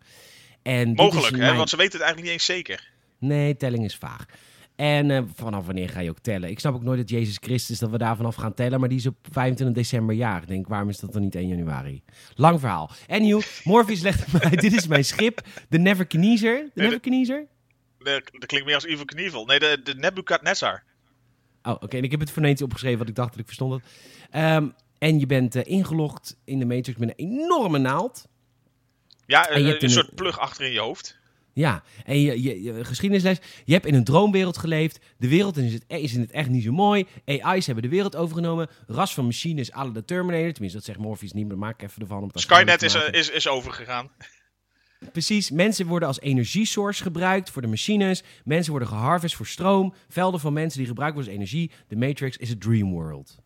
En Mogelijk, hè? Want ze weten het eigenlijk niet eens zeker. Nee, telling is vaag. En eh, vanaf wanneer ga je ook tellen? Ik snap ook nooit dat Jezus Christus, dat we daar vanaf gaan tellen. Maar die is op 25 december jaar. Ik denk, waarom is dat dan niet 1 januari? Lang verhaal. Anyhow, Morpheus legt (laughs) uit. Dit is mijn schip. De Neverkenezer. De de- Neverkenezer? Dat, dat klinkt meer als Evil Knievel. Nee, de, de Nebuchadnezzar. Oh, oké. En ik heb het voor eentje opgeschreven, want ik dacht dat ik verstond het. Ehm, en je bent eh, ingelogd in de Matrix met een enorme naald. Ja, een, een een- soort plug achter in je hoofd. Ja, en je, je, je geschiedenisles. Je hebt in een droomwereld geleefd. De wereld is, het, is in het echt niet zo mooi. AI's hebben de wereld overgenomen. Ras van machines à la de Terminator. Tenminste, dat zegt Morpheus niet, maar maak even ervan. Om Skynet is, eh, is, is overgegaan. (laughs) Precies, mensen worden als energiesource gebruikt voor de machines. Mensen worden geharvest voor stroom. Velden van mensen die gebruikt worden als energie. De Matrix is een dream world.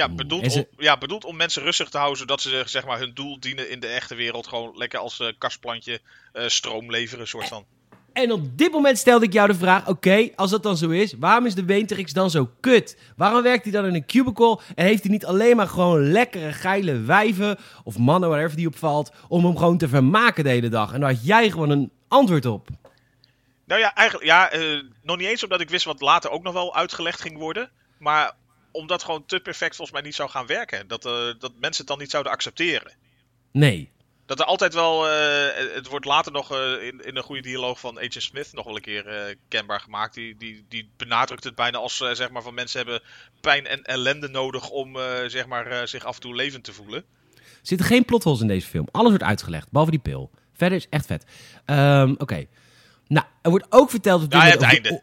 Ja, bedoeld, ze- om, ja, bedoeld om mensen rustig te houden, zodat ze zeg maar, hun doel dienen in de echte wereld. Gewoon lekker als eh, kastplantje eh, stroom leveren, soort van. En op dit moment stelde ik jou de vraag: oké, als dat dan zo is, waarom is de Matrix dan zo kut? Waarom werkt hij dan in een cubicle en heeft hij niet alleen maar gewoon lekkere, geile wijven of mannen, whatever die opvalt, om hem gewoon te vermaken de hele dag? En daar had jij gewoon een antwoord op. Nou ja, eigenlijk, ja, eh, nog niet eens omdat ik wist wat later ook nog wel uitgelegd ging worden. Maar omdat gewoon te perfect volgens mij niet zou gaan werken. Dat, eh, dat mensen het dan niet zouden accepteren. Nee. Dat er altijd wel, eh, het wordt later nog eh, in, in een goede dialoog van Agent Smith nog wel een keer kenbaar gemaakt. Die, die, die benadrukt het bijna als zeg maar van mensen hebben pijn en ellende nodig om zeg maar, zich af en toe levend te voelen. Er zitten geen plotholes in deze film. Alles wordt uitgelegd, behalve die pil. Verder is echt vet. Ehm, Oké. Nou, er wordt ook verteld... Ja, het einde.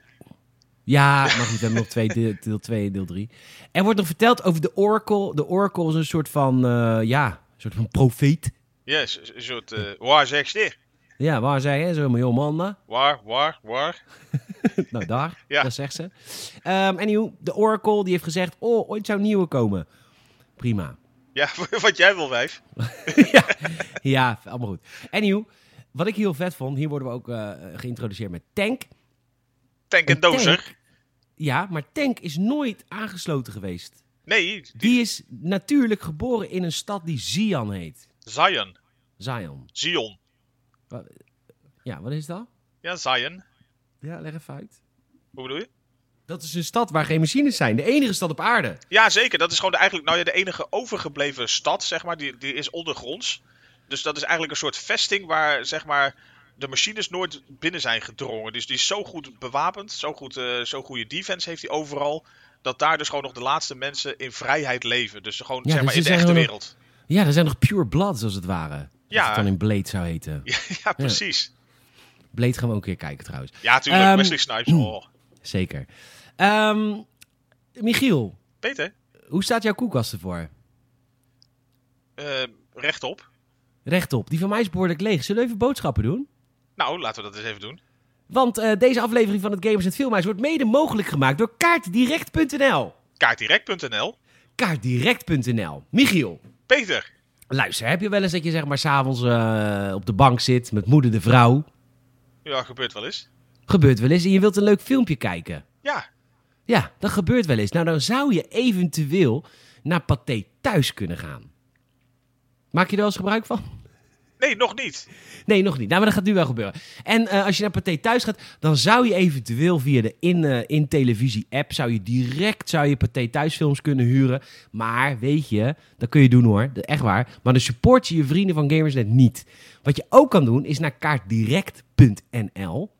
Ja, mag niet. We hebben nog twee, deel- deel 2 deel 3. Er wordt nog verteld over de Oracle. De Oracle is een soort van, eh, ja, een soort van profeet. Ja, yes, een soort, eh, waar zeg je dit? Ja, waar zei hij? Zo'n miljoen mannen. Waar, waar, waar? (laughs) nou, daar. (laughs) Ja. Dat zegt ze. Ehm anyhow, de Oracle die heeft gezegd, oh, ooit zou een nieuwe komen. Prima. Ja, (laughs) wat jij wil, wijf. ja, ja, allemaal goed. Anyhow, wat ik heel vet vond, hier worden we ook eh, geïntroduceerd met Tank. Tank en dozer. Ja, maar Tank is nooit aangesloten geweest. Nee, die, Die is natuurlijk geboren in een stad die Zion heet. Zion. Zion. Zion. Ja, wat is dat? Ja, Zion. Ja, leg even uit. Hoe bedoel je? Dat is een stad waar geen machines zijn. De enige stad op aarde. Ja, zeker. Dat is gewoon de, eigenlijk nou ja, de enige overgebleven stad, zeg maar. Die, die is ondergronds. Dus dat is eigenlijk een soort vesting waar, zeg maar, de machines nooit binnen zijn gedrongen. Dus die is zo goed bewapend, zo, goed, eh, zo goede defense heeft hij overal. Dat daar dus gewoon nog de laatste mensen in vrijheid leven. Dus gewoon, Ja, zeg dus maar, ze in de echte wereld. Ja, er zijn nog pure bloods als het ware. Ja. Als het dan in Blade zou heten. (laughs) Ja, ja, precies. Blade gaan we ook weer kijken trouwens. Ja, tuurlijk. Ehm, Wesley Snipes. Oh. (clears throat) Zeker. Ehm, Michiel, Peter, hoe staat jouw koelkast ervoor? eh, rechtop. Rechtop. Die van mij is behoorlijk leeg. Zullen we even boodschappen doen? Nou, laten we dat eens even doen. Want eh, deze aflevering van het Gamers het Filmhuis wordt mede mogelijk gemaakt door kaartdirect.nl. Kaartdirect.nl. Kaartdirect.nl. Michiel, Peter. luister, heb je wel eens dat je zeg maar s'avonds eh op de bank zit met moeder de vrouw? Ja, gebeurt wel eens. Gebeurt wel eens en je wilt een leuk filmpje kijken. Ja, Ja, dat gebeurt wel eens. Nou, dan zou je eventueel naar Pathé thuis kunnen gaan. Maak je er wel eens gebruik van? Nee, nog niet. Nee, nog niet. Nou, maar dat gaat nu wel gebeuren. En uh, als je naar Pathé thuis gaat, dan zou je eventueel via de in, uh, in televisie app zou je direct zou je Pathé thuisfilms kunnen huren. Maar weet je, dat kun je doen hoor, echt waar. Maar dan support je je vrienden van Gamersnet niet. Wat je ook kan doen is naar kaartdirect.nl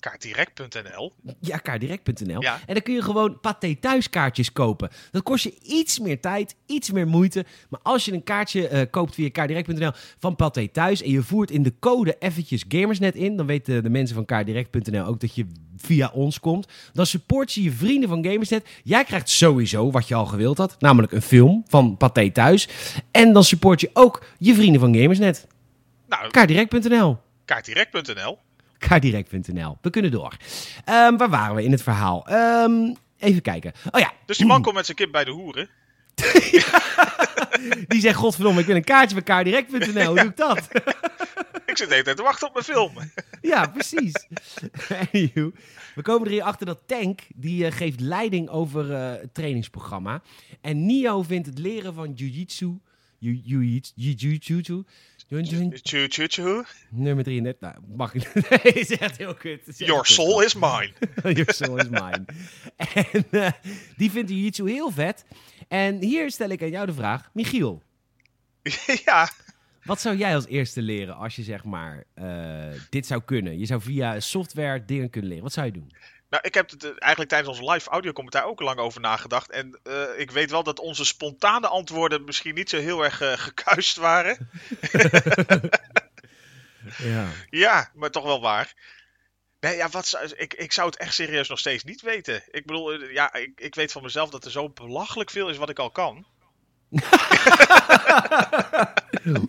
kaartdirect.nl. Ja, kaartdirect.nl. Ja. En dan kun je gewoon paté thuiskaartjes kopen. Dat kost je iets meer tijd, iets meer moeite. Maar als je een kaartje uh, koopt via kaartdirect.nl van paté thuis en je voert in de code eventjes Gamersnet in, dan weten de mensen van kaartdirect.nl ook dat je via ons komt. Dan support je je vrienden van Gamersnet. Jij krijgt sowieso wat je al gewild had, namelijk een film van paté thuis. En dan support je ook je vrienden van Gamersnet. Nou, kaartdirect.nl. Kaartdirect.nl kaardirect.nl. We kunnen door. Um, waar waren we in het verhaal? Um, even kijken. Oh ja. Dus die man komt met zijn kip bij de hoeren. (laughs) die zegt, godverdomme, ik wil een kaartje bij kaardirect.nl. Hoe doe ik dat? (laughs) ik zit de hele tijd te wachten op mijn film. (laughs) ja, precies. we komen er hier achter dat Tank, die uh, geeft leiding over uh, het trainingsprogramma. En Nio vindt het leren van jiu-jitsu... Jiu-jitsu... Nummer 33. Nou, mag ik. (laughs) nee, is echt heel kut. Your soul is mine. (laughs) Your soul is mine. en uh, die vindt jiu-jitsu heel vet. En hier stel ik aan jou de vraag, Michiel. (laughs) ja. Wat zou jij als eerste leren als je zeg maar uh, dit zou kunnen? Je zou via software dingen kunnen leren. Wat zou je doen? Nou, ik heb het eh, eigenlijk tijdens onze live audiocommentaar ook lang over nagedacht. En uh, ik weet wel dat onze spontane antwoorden misschien niet zo heel erg uh, (laughs) gekuist waren. (laughs) ja. ja, maar toch wel waar. Nee, ja, wat zou, ik, ik zou het echt serieus nog steeds niet weten. Ik bedoel, ja, ik, ik weet van mezelf dat er zo belachelijk veel is wat ik al kan. (laughs)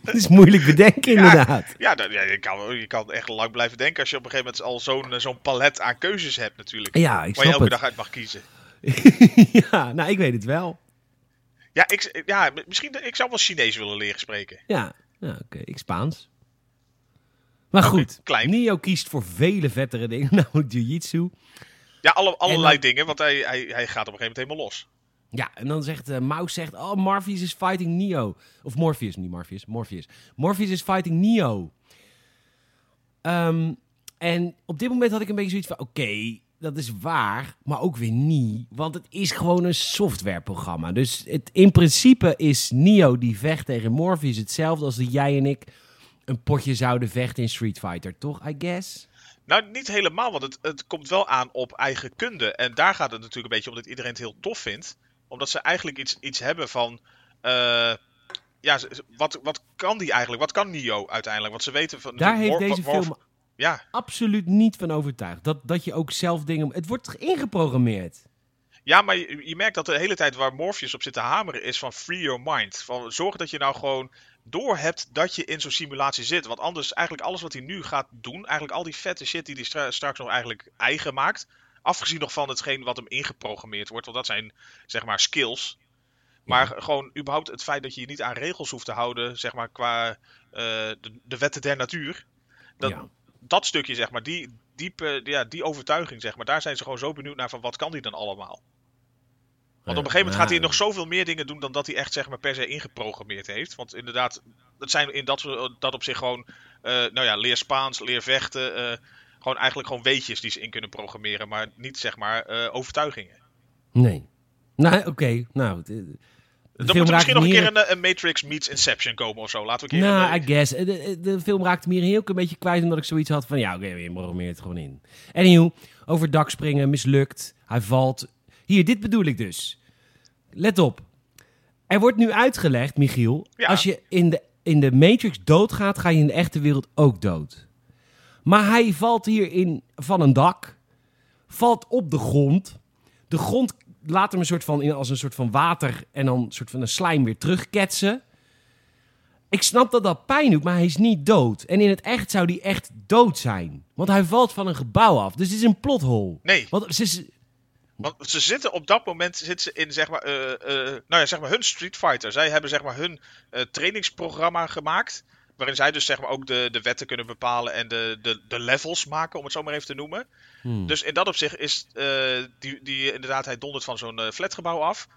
Het is moeilijk bedenken, inderdaad. Ja, ja, je, kan, je kan echt lang blijven denken als je op een gegeven moment al zo'n zo'n palet aan keuzes hebt, natuurlijk. Ja, ik waar je elke het. dag uit mag kiezen. (laughs) ja, nou, ik weet het wel. Ja, ik, ja misschien ik zou wel Chinees willen leren spreken. Ja, ja oké. Ik Spaans. Maar goed, klein. Nio kiest voor vele vettere dingen, (laughs) namelijk jiu-jitsu. Ja, alle, allerlei dingen, want hij, hij, hij gaat op een gegeven moment helemaal los. Ja, en dan zegt uh, Mouse zegt, oh, Morpheus is fighting Neo. Of Morpheus, niet Morpheus, Morpheus. Morpheus is fighting Neo. Um, en op dit moment had ik een beetje zoiets van, oké, dat is waar, maar ook weer niet. Want het is gewoon een softwareprogramma. Dus het, in principe is Neo die vecht tegen Morpheus hetzelfde als dat jij en ik een potje zouden vechten in Street Fighter, toch, I guess? Nou, niet helemaal, want het, het komt wel aan op eigen kunde. En daar gaat het natuurlijk een beetje om dat iedereen het heel tof vindt omdat ze eigenlijk iets, iets hebben van. Uh, ja, wat, wat kan die eigenlijk? Wat kan Nio uiteindelijk? Want ze weten van. Daar heeft deze film ja. absoluut niet van overtuigd. Dat, dat je ook zelf dingen. Het wordt ingeprogrammeerd. Ja, maar je, je, merkt dat de hele tijd waar Morpheus op zit te hameren is van free your mind. Van zorg dat je nou gewoon door hebt dat je in zo'n simulatie zit. Want anders eigenlijk alles wat hij nu gaat doen, eigenlijk al die vette shit die hij straks nog eigenlijk eigen maakt, Afgezien nog van hetgeen wat hem ingeprogrammeerd wordt. Want dat zijn zeg maar skills. Maar gewoon überhaupt het feit dat je je niet aan regels hoeft te houden. Zeg maar qua uh, de, de, wetten der natuur. Dat, dat stukje zeg maar. Die, diepe, ja, die overtuiging zeg maar. Daar zijn ze gewoon zo benieuwd naar van wat kan die dan allemaal. Want op een gegeven moment gaat hij nog zoveel meer dingen doen dan dat hij echt zeg maar, per se ingeprogrammeerd heeft. Want inderdaad, het zijn in dat, dat op zich gewoon, uh, nou ja, leer Spaans, leer vechten, uh, gewoon eigenlijk gewoon weetjes die ze in kunnen programmeren, maar niet zeg maar uh, overtuigingen. Nee. Nou, oké. Nou, er moet misschien nog een keer een, een, Matrix meets Inception komen of zo. Laten we een keer... Nou, I guess. De, de, film raakte me hier heel een beetje kwijt... omdat ik zoiets had van... ja, oké, okay, je programmeert het gewoon in. Anyhow, over dak springen, mislukt. Hij valt. Hier, dit bedoel ik dus. Let op. Er wordt nu uitgelegd, Michiel... Ja. als je in de, in de Matrix doodgaat... ga je in de echte wereld ook dood. Maar hij valt hierin van een dak, valt op de grond. De grond laat hem een soort van, als een soort van water en dan een soort van een slijm weer terugketsen. Ik snap dat dat pijn doet, maar hij is niet dood. En in het echt zou hij echt dood zijn. Want hij valt van een gebouw af. Dus het is een plothol. Nee. Want ze, want ze zitten op dat moment zitten ze in zeg maar, uh, uh, nou ja, zeg maar hun Street Fighter. Zij hebben zeg maar hun uh, trainingsprogramma gemaakt. Waarin zij dus zeg maar ook de, de wetten kunnen bepalen en de, de, de levels maken, om het zo maar even te noemen. Hmm. Dus in dat opzicht is uh, die, die inderdaad, hij dondert van zo'n uh, flatgebouw af.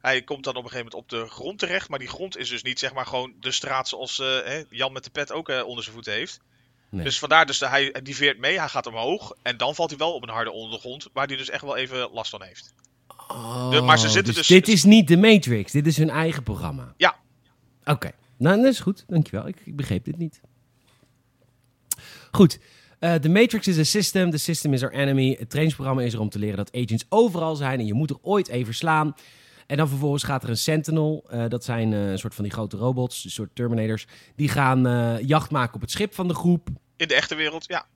Hij komt dan op een gegeven moment op de grond terecht. Maar die grond is dus niet zeg maar gewoon de straat zoals eh, hè, Jan met de pet ook eh, onder zijn voeten heeft. Nee. Dus vandaar, dus de, hij die veert mee, hij gaat omhoog. En dan valt hij wel op een harde ondergrond. Waar hij dus echt wel even last van heeft. Oh, De- maar ze zitten dus- Dit is niet de Matrix, dit is hun eigen programma. Ja. Oké, nou dat is goed, dankjewel. Ik, ik begreep dit niet. Goed. Eh, De Matrix is een system, the system is our enemy. Het trainingsprogramma is er om te leren dat agents overal zijn en je moet er ooit even slaan. En dan vervolgens gaat er een Sentinel, eh, dat zijn eh, een soort van die grote robots, een soort Terminators. Die gaan jacht maken op het schip van de groep. In de echte wereld, ja.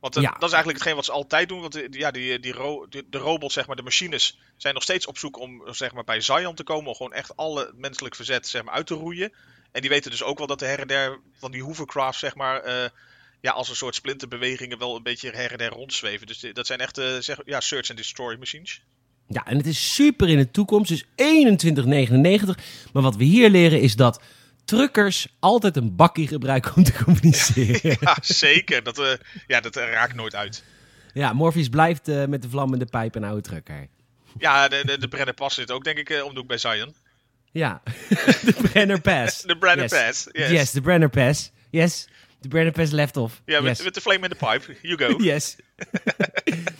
Want Ja. dat is eigenlijk hetgeen wat ze altijd doen. Want eh, ja, die, die, ro de, de robots, zeg maar, de machines, zijn nog steeds op zoek om zeg maar, bij Zion te komen. Om gewoon echt alle menselijk verzet zeg maar, uit te roeien. En die weten dus ook wel dat de her en der van die hovercrafts, zeg maar, eh, ja, als een soort splinterbewegingen wel een beetje her en der rondzweven. Dus dat zijn echt zeg, ja, search and destroy machines. Ja, en het is super in de toekomst, dus 2199. Maar wat we hier leren is dat truckers altijd een bakkie gebruiken om te communiceren. (laughs) Ja, zeker. Dat, eh, ja, dat eh, raakt nooit uit. Ja, Morpheus blijft met de vlammende pijp een oude trucker. Ja, de, de, de Brenner zit ook, denk ik, om de hoek bij Zion. Ja, (laughs) de Brenner Pass. De Brenner Yes. Pass. Yes. Yes, de Brenner Pass. Yes, de Brenner Pass left off. Ja, met, yes. met de flame in de pipe. You go. (laughs) Yes. (laughs)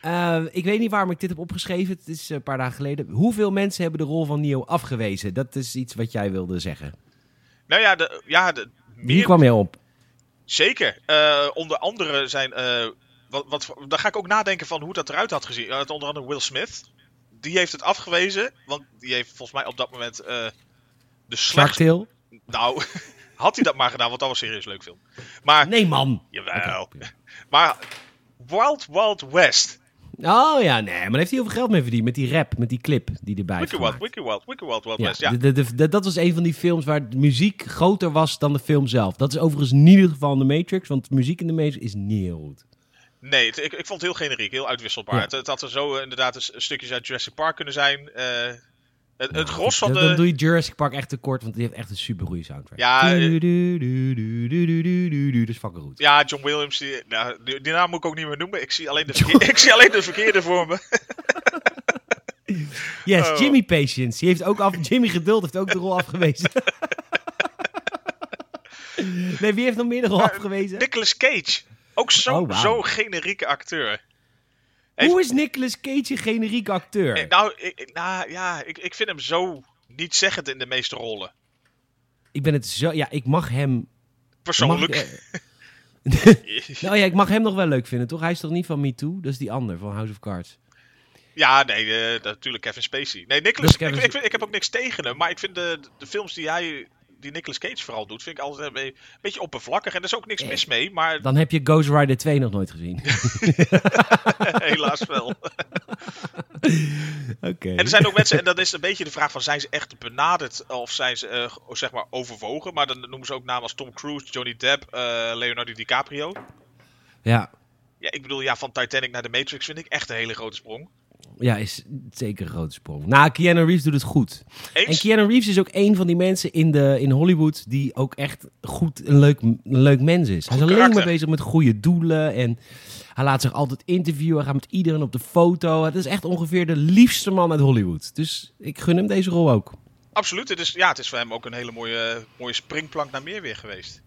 Eh, ik weet niet waarom ik dit heb opgeschreven. Het is een paar dagen geleden. Hoeveel mensen hebben de rol van Neo afgewezen? Dat is iets wat jij wilde zeggen. Nou ja, de, ja de, Hier kwam je op. zeker. Eh, onder andere zijn. eh, wat, wat, dan ga ik ook nadenken van hoe dat eruit had gezien. Uh, onder andere Will Smith. Die heeft het afgewezen. Want die heeft volgens mij op dat moment. eh de slechtste. Nou, (laughs) had hij dat maar gedaan, want dat was een serieus leuk film. Maar. Nee, man. Jawel. Maar. Wild Wild West. Oh ja, nee, maar daar heeft hij heel veel geld mee verdiend. Met die rap, met die clip die erbij Wiki Wild. Wiki Wild, Wiki Wild Wild Ja, West. Ja. de- de- de- dat was een van die films waar de muziek groter was dan de film zelf. Dat is overigens in ieder geval in de Matrix, want de muziek in de Matrix is niet heel goed. Nee, ik, ik vond het heel generiek, heel uitwisselbaar. Ja. Het, het, had er zo eh, inderdaad een stukjes uit Jurassic Park kunnen zijn. Eh, het, het, gros van de... Dan doe je Jurassic Park echt te kort, want die heeft echt een super goede soundtrack. Ja, du, du, dat is fucking. Ja, John Williams, die, nou, die, die, naam moet ik ook niet meer noemen. Ik zie alleen de, verkeerde, (laughs) ik zie alleen de verkeerde voor me. (laughs) yes. Oh. Jimmy Patience. Die heeft ook af, Jimmy Geduld heeft ook de rol afgewezen. (laughs) nee, wie heeft nog meer de rol afgewezen? Nicolas Cage. Ook zo'n Oh, wauw. zo generieke acteur. Hoe is Nicolas Cage een generieke acteur? Eh, Nou, ik, nou ja, ik, ik vind hem zo niet zeggend in de meeste rollen. Ik ben het zo... Ja, ik mag hem... Persoonlijk. Mag, eh, (laughs) (laughs) nou ja, ik mag hem nog wel leuk vinden, toch? Hij is toch niet van Me Too? Dat is die ander, van House of Cards. Ja, nee, eh, natuurlijk Kevin Spacey. Nee, Nicolas, Dus Kevin ik, ik, vind- ik heb ook niks tegen hem. Maar ik vind de, de films die hij, die Nicolas Cage vooral doet, vind ik altijd een be- beetje oppervlakkig. En er is ook niks Eh. mis mee, maar Dan heb je Ghost Rider 2 nog nooit gezien. (laughs) helaas wel. (laughs) Oké. En er zijn ook mensen, en dat is een beetje de vraag van, zijn ze echt benaderd of zijn ze, eh, zeg maar, overwogen? Maar dan noemen ze ook namen als Tom Cruise, Johnny Depp, eh, Leonardo DiCaprio. Ja. Ja, ik bedoel, ja, van Titanic naar de Matrix vind ik echt een hele grote sprong. Ja, is zeker een grote sprong. Nou, Keanu Reeves doet het goed. En? Keanu Reeves is ook een van die mensen in, de, in Hollywood die ook echt goed een leuk, een leuk mens is. Hij is alleen maar bezig met goede doelen en hij laat zich altijd interviewen. Hij gaat met iedereen op de foto. Het is echt ongeveer de liefste man uit Hollywood. Dus ik gun hem deze rol ook. Absoluut. Het is, ja, het is voor hem ook een hele mooie, mooie springplank naar meer weer geweest.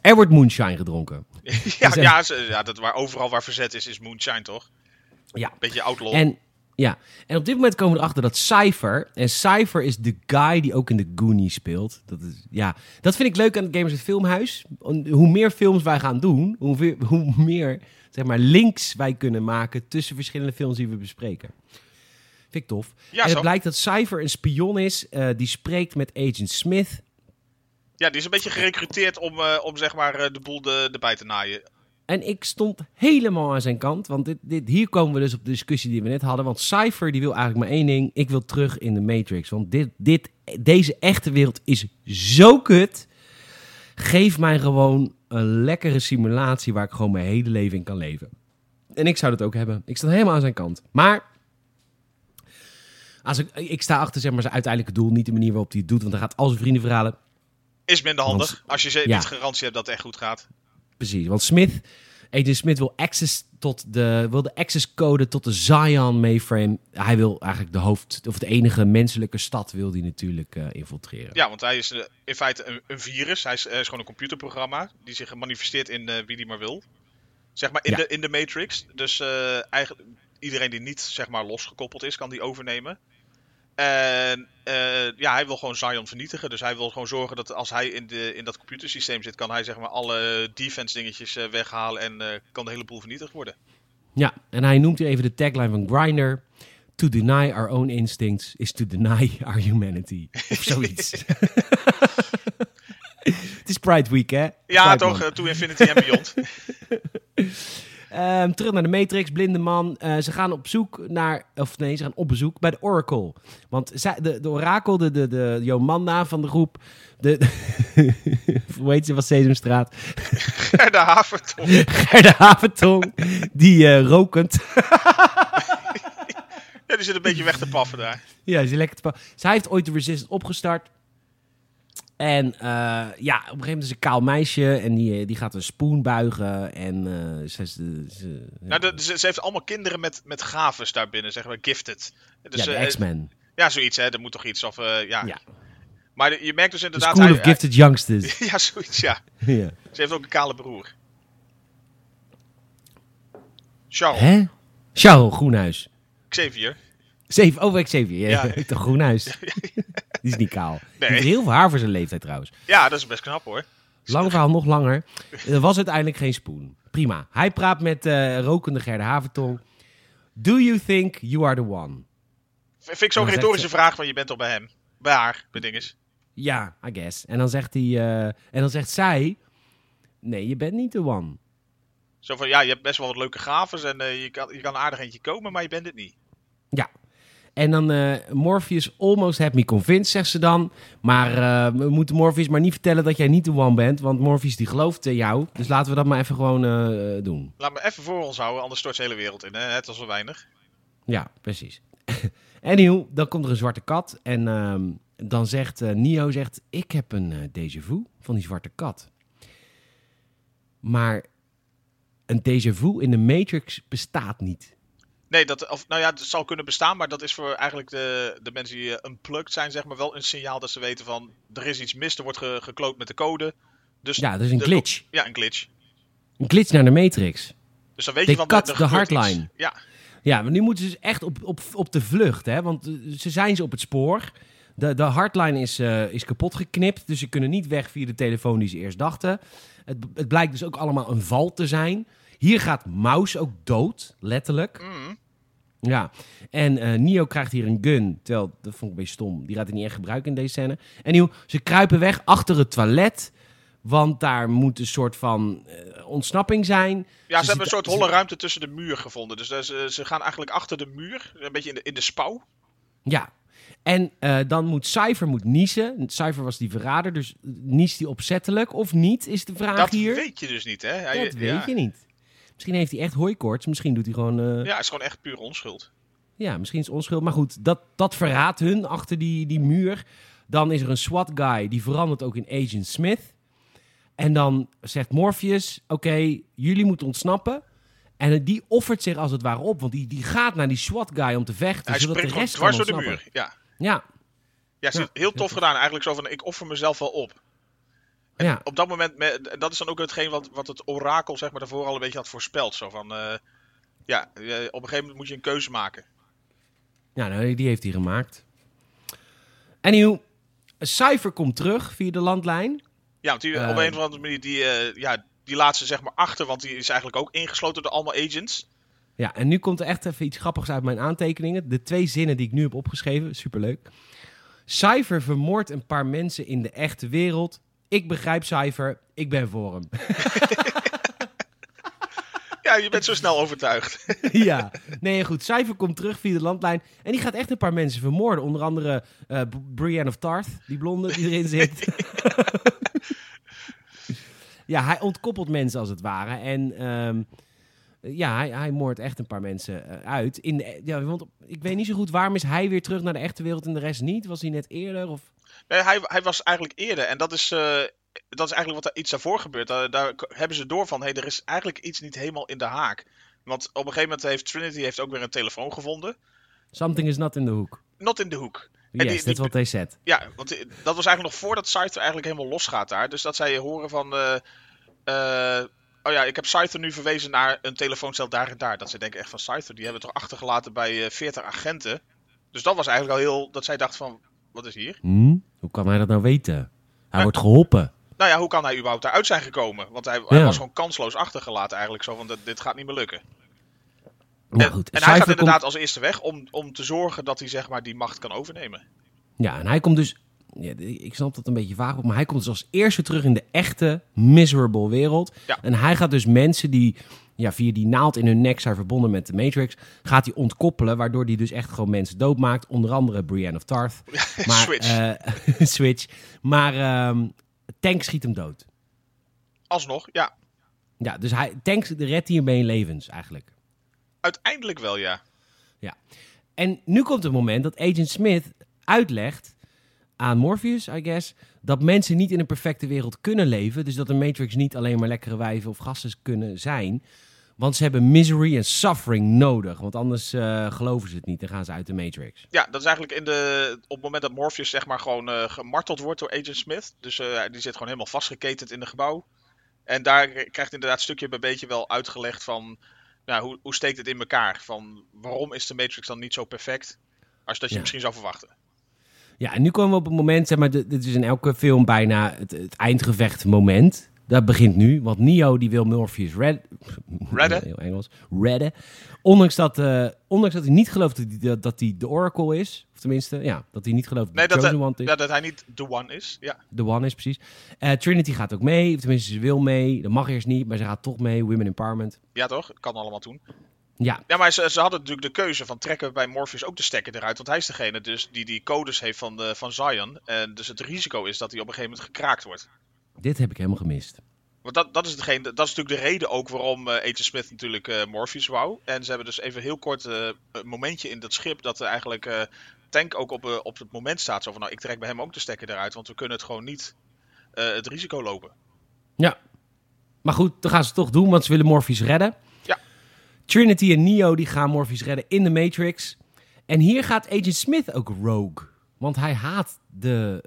Er wordt moonshine gedronken. (laughs) ja, Dus, ja, ja dat waar, overal waar verzet is, is Moonshine toch? Ja. Beetje outlaw. En, ja. en op dit moment komen we erachter dat Cypher... En Cypher is de guy die ook in de Goonies speelt. Dat, is, ja, dat vind ik leuk aan het Gamers het Filmhuis. Hoe meer films wij gaan doen... Hoe, veel- (laughs) hoe meer zeg maar, links wij kunnen maken... tussen verschillende films die we bespreken. Vind ik tof. Ja, en het zo. blijkt dat Cypher een spion is... eh, die spreekt met Agent Smith... Ja, die is een beetje gerecruiteerd om, eh, om zeg maar eh, de boel de, erbij te naaien. En ik stond helemaal aan zijn kant. Want dit, dit, hier komen we dus op de discussie die we net hadden. Want Cypher die wil eigenlijk maar één ding. Ik wil terug in de Matrix. Want dit, dit, deze echte wereld is zo kut. Geef mij gewoon een lekkere simulatie waar ik gewoon mijn hele leven in kan leven. En ik zou dat ook hebben. Ik sta helemaal aan zijn kant. Maar als ik, ik sta achter zeg maar, zijn uiteindelijke doel. Niet de manier waarop hij het doet. Want hij gaat al zijn vrienden verhalen. Is minder handig. Want- als je ja. niet garantie hebt dat het echt goed gaat. Precies, want Smith Agent Smith wil access tot de, wil de access code tot de Zion mainframe. Hij wil eigenlijk de hoofd, of de enige menselijke stad wil die natuurlijk eh, infiltreren. Ja, want hij is eh, in feite een, een virus. Hij is, hij is gewoon een computerprogramma die zich manifesteert in eh, wie die maar wil. Zeg maar in, Ja. de, in de Matrix. Dus eh, eigenlijk, iedereen die niet zeg maar losgekoppeld is, kan die overnemen. En eh, ja, hij wil gewoon Zion vernietigen. Dus hij wil gewoon zorgen dat als hij in, de, in dat computersysteem zit, kan hij zeg maar alle defense dingetjes eh, weghalen en eh, kan de hele boel vernietigd worden. Ja, en hij noemt even de tagline van Grindr. To deny our own instincts is to deny our humanity. Of zoiets. (laughs) Het is Pride Week, hè? Ja, Pride toch? To Infinity and Beyond. (laughs) Ehm, terug naar de Matrix, blinde man. Eh, ze gaan op zoek naar, of nee, ze gaan op bezoek bij de Oracle. Want zij, de, de Orakel, de, de, de Jomanda van de groep, de, (laughs) hoe heet ze van Sesamstraat? de havertong. (laughs) Gerda Haventong, die eh, rokend. Ja, die zit een beetje weg te paffen daar. Ja, ze lekker te pa- Zij heeft ooit de Resistance opgestart. En eh, ja, op een gegeven moment is een kaal meisje en die, eh, die gaat een spoen buigen. En eh, ze, ze, ze- Nou, de- ze, ze heeft allemaal kinderen met, met gaves daarbinnen, zeg maar, gifted. Dus, ja, de X-Men. Ja, zoiets, hè. Er moet toch iets, of ja. Ja. Maar je merkt dus inderdaad... School hij- of Gifted Youngsters. (laughs) ja, zoiets, ja. (laughs) ja. Ze heeft ook een kale broer. Charles, Hè? Charles Groenhuis. Xavier. Zeven, oh, Xavier. Ja, Ja. (laughs) Groenhuis. (laughs) Die is niet kaal. Die heeft heel veel haar voor zijn leeftijd trouwens. Ja, dat is best knap, hoor. Lang verhaal, nog langer. Er was uiteindelijk geen spoen. Prima. Hij praat met eh, rokende Gerda Havertong. Do you think you are the one? V- Vind ik zo'n zegt retorische vraag, want je bent toch bij hem. Bij haar, bij dinges. Ja, I guess. En dan zegt hij, eh, en dan zegt zij, nee, je bent niet de one. Zo van, ja, je hebt best wel wat leuke gaves en eh, je, kan, je kan aardig eentje komen, maar je bent het niet. Ja. En dan eh, Morpheus almost had me convinced, zegt ze dan. Maar eh, we moeten Morpheus maar niet vertellen dat jij niet de one bent. Want Morpheus die gelooft in jou. Dus laten we dat maar even gewoon eh, doen. Laat me even voor ons houden, anders stort de hele wereld in. Hè? Het was wel weinig. Ja, precies. (laughs) Anyhow, dan komt er een zwarte kat. En ehm, dan zegt Neo, zegt, ik heb een déjà vu van die zwarte kat. Maar een déjà vu in de Matrix bestaat niet. Nee, dat, of, nou ja, het zal kunnen bestaan, maar dat is voor eigenlijk de, de mensen die eh, unplugged zijn, zeg maar, wel een signaal dat ze weten van, er is iets mis, er wordt ge, gekloot met de code. Dus Ja, dat is een de- glitch. Ja, een glitch. Een glitch naar de Matrix. Dus dan weet They je van, iets. hardline. Ja, Ja, maar nu moeten ze dus echt op, op, op de vlucht, hè? Want eh, ze zijn ze op het spoor. De, de hardline is, eh, is kapot geknipt, dus ze kunnen niet weg via de telefoon die ze eerst dachten. Het, het blijkt dus ook allemaal een val te zijn. Hier gaat Mouse ook dood, letterlijk. mm, Ja, en eh Neo krijgt hier een gun, terwijl, dat vond ik een beetje stom, die gaat hij niet echt gebruiken in deze scène. En nieuw, ze kruipen weg achter het toilet, want daar moet een soort van eh, ontsnapping zijn. ja ze, Ze hebben een soort holle ruimte tussen de muur gevonden. Dus eh, ze, ze gaan eigenlijk achter de muur, een beetje in de, in de spouw. Ja. En dan moet Cypher moet niezen. Cypher was die verrader, dus niest hij opzettelijk of niet, is de vraag Dat hier. weet je dus niet, hè? Dat weet je niet. Misschien heeft hij echt hooikoorts, misschien doet hij gewoon... eh, Ja, het is gewoon echt puur onschuld. Ja, misschien is onschuld. Maar goed, dat, dat verraadt hun achter die, die muur. Dan is er een SWAT-guy, die verandert ook in Agent Smith. En dan zegt Morpheus, oké, jullie moeten ontsnappen. En die offert zich als het ware op, want die, die gaat naar die SWAT-guy om te vechten. Hij zodat springt de rest dwars door de muur. Ja, Ja, ja, ze- Ja. heel tof gedaan. Eigenlijk zo van, ik offer mezelf wel op. En ja. op dat moment, me- dat is dan ook hetgeen wat, wat het orakel zeg maar, daarvoor al een beetje had voorspeld. Zo van, eh, ja, eh, op een gegeven moment moet je een keuze maken. ja nou, die heeft hij gemaakt. Anyhow, Cypher komt terug via de landlijn. Ja, want die, Eh. op een of andere manier, die, eh, ja, die laat ze zeg maar achter, want die is eigenlijk ook ingesloten door allemaal agents. Ja, en nu komt er echt even iets grappigs uit mijn aantekeningen. De twee zinnen die ik nu heb opgeschreven, superleuk. Cypher vermoordt een paar mensen in de echte wereld. Ik begrijp Cypher, ik ben voor hem. (laughs) Ja, je bent zo snel overtuigd. (laughs) ja, nee, goed. Cypher komt terug via de landlijn. En die gaat echt een paar mensen vermoorden. Onder andere B- Brienne of Tarth, die blonde die erin (laughs) zit. ja, hij ontkoppelt mensen als het ware. En ehm, ja, hij, hij moordt echt een paar mensen eh, uit. In de, ja, want ik weet niet zo goed waarom is hij weer terug naar de echte wereld en de rest niet. Was hij net eerder? Of... Nee, hij, hij was eigenlijk eerder. En dat is, eh, dat is eigenlijk wat er iets daarvoor gebeurt. Daar, hebben ze door van, hé, er is eigenlijk iets niet helemaal in de haak. Want op een gegeven moment heeft Trinity heeft ook weer een telefoon gevonden. Something is not in the hook. Not in the hook. Yes, die- that's what they said. Ja, want die- dat was eigenlijk nog voordat Scyther eigenlijk helemaal losgaat daar. Dus dat zij horen van... eh, eh, oh ja, ik heb Scyther nu verwezen naar een telefooncel daar en daar. Dat ze denken echt van Scyther, die hebben we toch achtergelaten bij eh 40 agenten. Dus dat was eigenlijk al heel... Dat zij dacht van, wat is hier? Hm? Hoe kan hij dat nou weten? Hij wordt geholpen. Nou ja, hoe kan hij überhaupt daaruit zijn gekomen? Want hij, hij was gewoon kansloos achtergelaten eigenlijk. Zo van, dit, dit gaat niet meer lukken. Nou en goed, en hij gaat inderdaad komt- als eerste weg om, om te zorgen dat hij zeg maar die macht kan overnemen. Ja, en hij komt dus... Ja, ik snap dat een beetje vaag op, maar hij komt dus als eerste terug in de echte miserable wereld. Ja. En hij gaat dus mensen die ja, via die naald in hun nek zijn verbonden met de Matrix, gaat hij ontkoppelen, waardoor hij dus echt gewoon mensen doodmaakt. Onder andere Brienne of Tarth. (laughs) Maar, Switch. eh, (laughs) Switch. Maar ehm, Tank schiet hem dood. Alsnog, ja. Ja, dus hij, Tank redt hiermee levens eigenlijk. Uiteindelijk wel, ja. En nu komt het moment dat Agent Smith uitlegt aan Morpheus, I guess, dat mensen niet in een perfecte wereld kunnen leven. Dus dat de Matrix niet alleen maar lekkere wijven of gasten kunnen zijn. Want ze hebben misery en suffering nodig. Want anders eh, geloven ze het niet en gaan ze uit de Matrix. Ja, dat is eigenlijk in de, op het moment dat Morpheus zeg maar gewoon eh, gemarteld wordt door Agent Smith. Dus eh, die zit gewoon helemaal vastgeketend in het gebouw. En daar krijgt inderdaad stukje bij beetje wel uitgelegd van... Nou, hoe, hoe steekt het in elkaar? Van waarom is de Matrix dan niet zo perfect? Als dat je Ja. misschien zou verwachten. Ja, en nu komen we op het moment, zeg maar, dit dit is in elke film bijna het, het eindgevecht moment. Dat begint nu, want Neo die wil Morpheus red, Redden? Heel Engels. Redden. Ondanks dat, eh, ondanks dat hij niet gelooft dat hij, dat hij de Oracle is. Of tenminste, ja, dat hij niet gelooft dat Nee, dat, Chosen hij- One is. ja, dat hij niet de one is. Ja, De One is precies. Eh, Trinity gaat ook mee. Of tenminste, ze wil mee. Dat mag eerst niet, maar ze gaat toch mee. Women Empowerment. ja toch? Kan allemaal toen. Ja, Ja, maar ze, ze hadden natuurlijk de keuze van trekken we bij Morpheus ook de stekker eruit. Want hij is degene dus die die codes heeft van, de, van Zion. En dus het risico is dat hij op een gegeven moment gekraakt wordt. Dit heb ik helemaal gemist. Want dat, dat, is degene, dat is natuurlijk de reden ook waarom eh Agent Smith natuurlijk eh, Morpheus wou. En ze hebben dus even heel kort eh, een momentje in dat schip dat er eigenlijk Tank ook op, op het moment staat. Zo van, nou, ik trek bij hem ook de stekker eruit, want we kunnen het gewoon niet het risico lopen. Ja. Maar goed, dan gaan ze het toch doen, want ze willen Morpheus redden. Ja. Trinity en Neo die gaan Morpheus redden in de Matrix. En hier gaat Agent Smith ook rogue. Want hij haat de,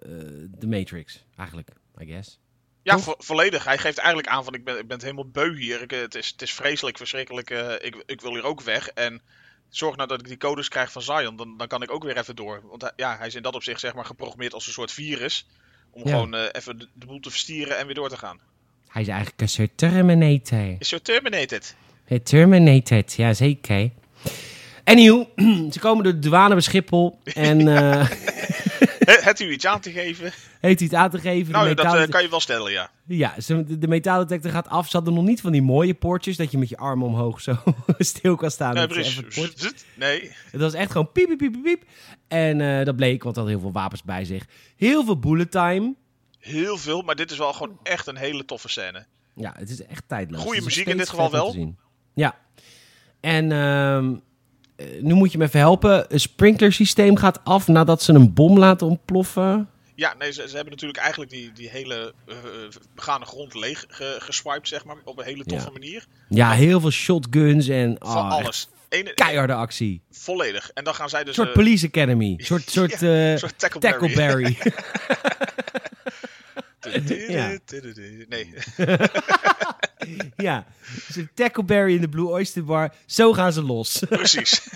de Matrix, eigenlijk, I guess. Ja, vo- volledig. Hij geeft eigenlijk aan van, ik ben, ik ben helemaal beu hier. Ik, het, is, het is vreselijk, verschrikkelijk. eh, ik, ik wil hier ook weg. En zorg nou dat ik die codes krijg van Zion, dan, dan kan ik ook weer even door. Want hij, ja, hij is in dat opzicht zeg maar geprogrammeerd als een soort virus. Om Ja. gewoon eh, even de, de boel te verstieren en weer door te gaan. Hij is eigenlijk een soort Terminator. Is zo terminated. Hij terminated, ja zeker. Anywho, (clears throat) ze komen door de douane bij Schiphol. En (laughs) eh (laughs) Het u iets aan te geven? heeft hij het aan te geven. Nou, dat eh, kan je wel stellen, ja. Ja, de, de metaaldetector gaat af. Ze hadden nog niet van die mooie poortjes... dat je met je arm omhoog zo (laughs) stil kan staan. Nee, Dat het. Nee. Het was echt gewoon piep, piep, piep, piep. En eh, dat bleek, want hij had heel veel wapens bij zich. Heel veel bullet time. Heel veel, maar dit is wel gewoon echt een hele toffe scène. Ja, het is echt tijdloos. Is muziek in dit geval wel. Ja. En ehm, eh, nu moet je me even helpen. Een sprinklersysteem gaat af nadat ze een bom laten ontploffen. Ja, nee, ze, ze hebben natuurlijk eigenlijk die, die hele eh, begane grond leeg ge- geswiped, zeg maar. Op een hele toffe Ja. manier. Ja, heel veel shotguns en oh, echt alles. Ene, keiharde actie. Volledig. En dan gaan zij Een dus... soort eh, police academy. Een (laughs) soort, soort, ja, eh, een soort tackleberry. tackleberry. (laughs) (laughs) Ja. Nee. Ja, dus een tackleberry in de Blue Oyster Bar. Zo gaan ze los. Precies. (laughs)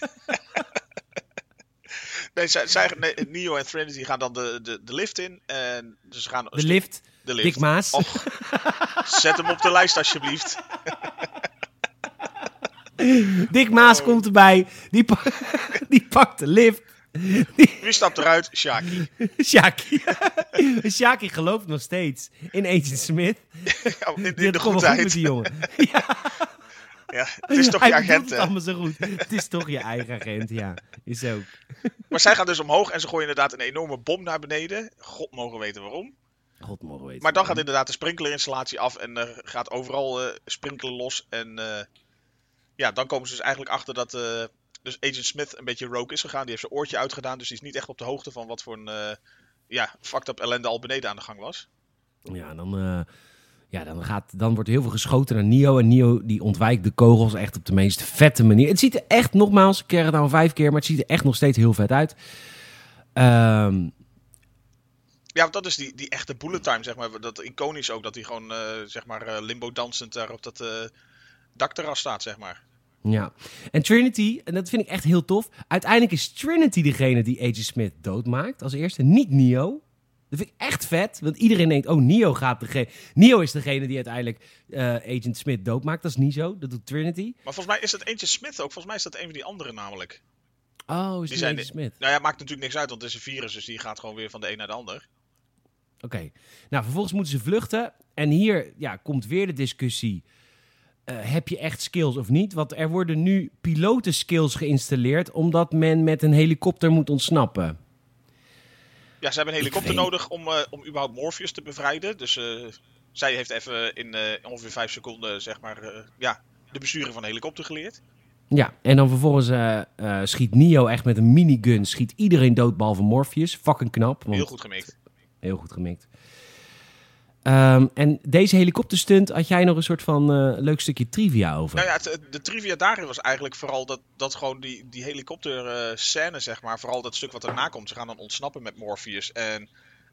nee, zij, zij, nee, Neo en Trinity gaan dan de, de, de lift in. En dus ze gaan De stuk- lift. De lift. Dick Maas. Och, zet hem op de lijst alsjeblieft. Dick Maas Oh. komt erbij. Die, pa- (laughs) die pakt de lift. Wie stapt eruit? Shaki. (laughs) Shaki. (laughs) Shaki gelooft nog steeds in Agent Smith. Ja, (laughs) in, in de had het wel goed met goedheid. die jongen. Ja, het is toch Hij je agent, het allemaal zo goed. Het is toch je eigen agent, ja. Is ook. Maar zij gaan dus omhoog en ze gooien inderdaad een enorme bom naar beneden. God mogen weten waarom. God mogen weten. Maar dan gaat inderdaad de sprinklerinstallatie af en er gaat overal eh, sprinkelen los. En eh, ja, dan komen ze dus eigenlijk achter dat dus Agent Smith een beetje rogue is gegaan. Die heeft zijn oortje uitgedaan, dus die is niet echt op de hoogte van wat voor een eh, ja, fucked up ellende al beneden aan de gang was. Ja, dan, eh, ja dan, gaat, dan wordt heel veel geschoten naar Neo. En Neo die ontwijkt de kogels echt op de meest vette manier. Het ziet er echt, nogmaals, ik keer het nou vijf keer, maar het ziet er echt nog steeds heel vet uit. Ehm, Ja, want dat is die, die echte bullet time, zeg maar. Dat iconisch ook, dat hij gewoon, eh, zeg maar, limbo dansend daar op dat eh dakterras staat, zeg maar. Ja. En Trinity, en dat vind ik echt heel tof. Uiteindelijk is Trinity degene die Agent Smith doodmaakt als eerste, niet Neo. Dat vind ik echt vet, want iedereen denkt, oh, Neo gaat degene... Neo is degene die uiteindelijk eh, Agent Smith doodmaakt. Dat is niet zo, dat doet Trinity. Maar volgens mij is dat eentje Smith ook. Volgens mij is dat een van die anderen namelijk. Oh, is Die zijn Agent Smith? Nou ja, maakt natuurlijk niks uit, want het is een virus, dus die gaat gewoon weer van de een naar de ander. Oké. Nou, vervolgens moeten ze vluchten. En hier ja, komt weer de discussie. Eh, heb je echt skills of niet? Want er worden nu pilotenskills geïnstalleerd... omdat men met een helikopter moet ontsnappen. Ja, ze hebben een helikopter weet- nodig om, eh, om überhaupt Morpheus te bevrijden. Dus eh, zij heeft even in ongeveer vijf seconden, zeg maar, ja, de besturing van een helikopter geleerd. Ja, en dan vervolgens schiet Neo echt met een minigun... schiet iedereen dood behalve Morpheus. Fucking knap. want- Heel goed gemikt. Heel goed gemikt. Ehm, en deze helikopterstunt had jij nog een soort van eh, leuk stukje trivia over. Nou ja, het- het- de trivia daarin was eigenlijk vooral dat, dat gewoon die, die helikopter eh, scène, zeg maar, vooral dat stuk wat erna komt. Ze gaan dan ontsnappen met Morpheus. En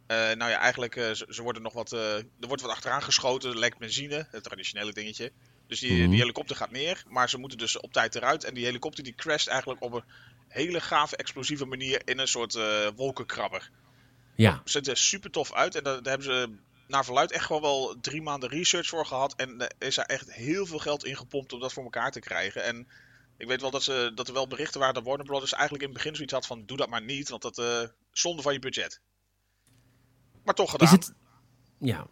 eh, nou ja, eigenlijk, ze, ze worden nog wat, er wordt wat achteraan geschoten, er lekt benzine, het traditionele dingetje. Dus die, Mhm. die helikopter gaat neer, maar ze moeten dus op tijd eruit. En die helikopter die crasht eigenlijk op een hele gave, explosieve manier in een soort wolkenkrabber. Ja, ziet er super tof uit. En daar, daar hebben ze naar verluid echt gewoon wel drie maanden research voor gehad. En er is daar echt heel veel geld in gepompt om dat voor elkaar te krijgen. En ik weet wel dat, ze, dat er wel berichten waren dat Warner Brothers eigenlijk in het begin zoiets had van doe dat maar niet, want dat eh zonde van je budget. Maar toch gedaan. is het... Ja.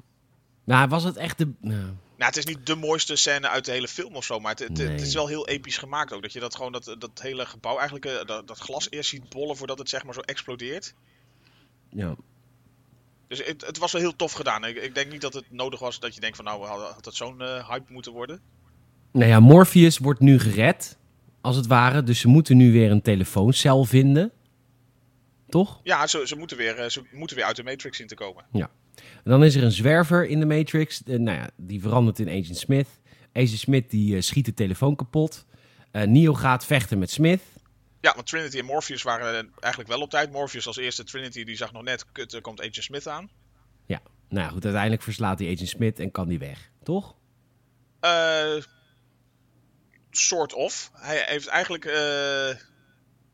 Nou, was het echt de... nou, Nou, het is niet de mooiste scène uit de hele film of zo, maar het, het, is wel heel episch gemaakt ook. Dat je dat gewoon, dat, dat hele gebouw eigenlijk, eh, dat, dat glas eerst ziet bollen voordat het zeg maar zo explodeert. ja. Dus het, het was wel heel tof gedaan. Ik, ik denk niet dat het nodig was dat je denkt van nou had, had het zo'n eh, hype moeten worden. Nou ja, Morpheus wordt nu gered, als het ware. Dus ze moeten nu weer een telefooncel vinden. Toch? Ja, ze, ze, moeten weer, eh, ze moeten weer uit de Matrix zien te komen. En dan is er een zwerver in de Matrix. Eh, nou ja, die verandert in Agent Smith. Agent Smith die schiet de telefoon kapot. Neo gaat vechten met Smith. Ja, want Trinity en Morpheus waren eigenlijk wel op tijd. Morpheus als eerste, Trinity die zag nog net, kut, er komt Agent Smith aan. Nou ja, goed, uiteindelijk verslaat hij Agent Smith en kan die weg. Toch? Eh sort of. Hij heeft eigenlijk, eh,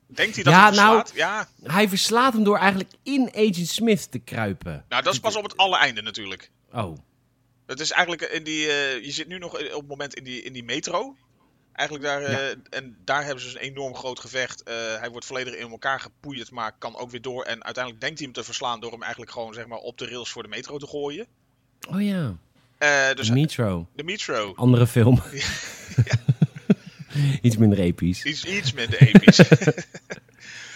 denkt hij dat Ja, hij nou- verslaat? Ja, Hij verslaat hem door eigenlijk in Agent Smith te kruipen. nou dat is pas op het alle einde natuurlijk. Oh, Het is eigenlijk in die, eh, je zit nu nog op het moment in die, in die metro. Eigenlijk daar, eh, en daar hebben ze dus een enorm groot gevecht. Eh, hij wordt volledig in elkaar gepoeierd, maar kan ook weer door. En uiteindelijk denkt hij hem te verslaan door hem eigenlijk gewoon zeg maar, op de rails voor de metro te gooien. oh ja. Eh, dus De Metro. de metro, Andere film. (laughs) (laughs) Iets minder episch. iets, iets minder episch. (laughs)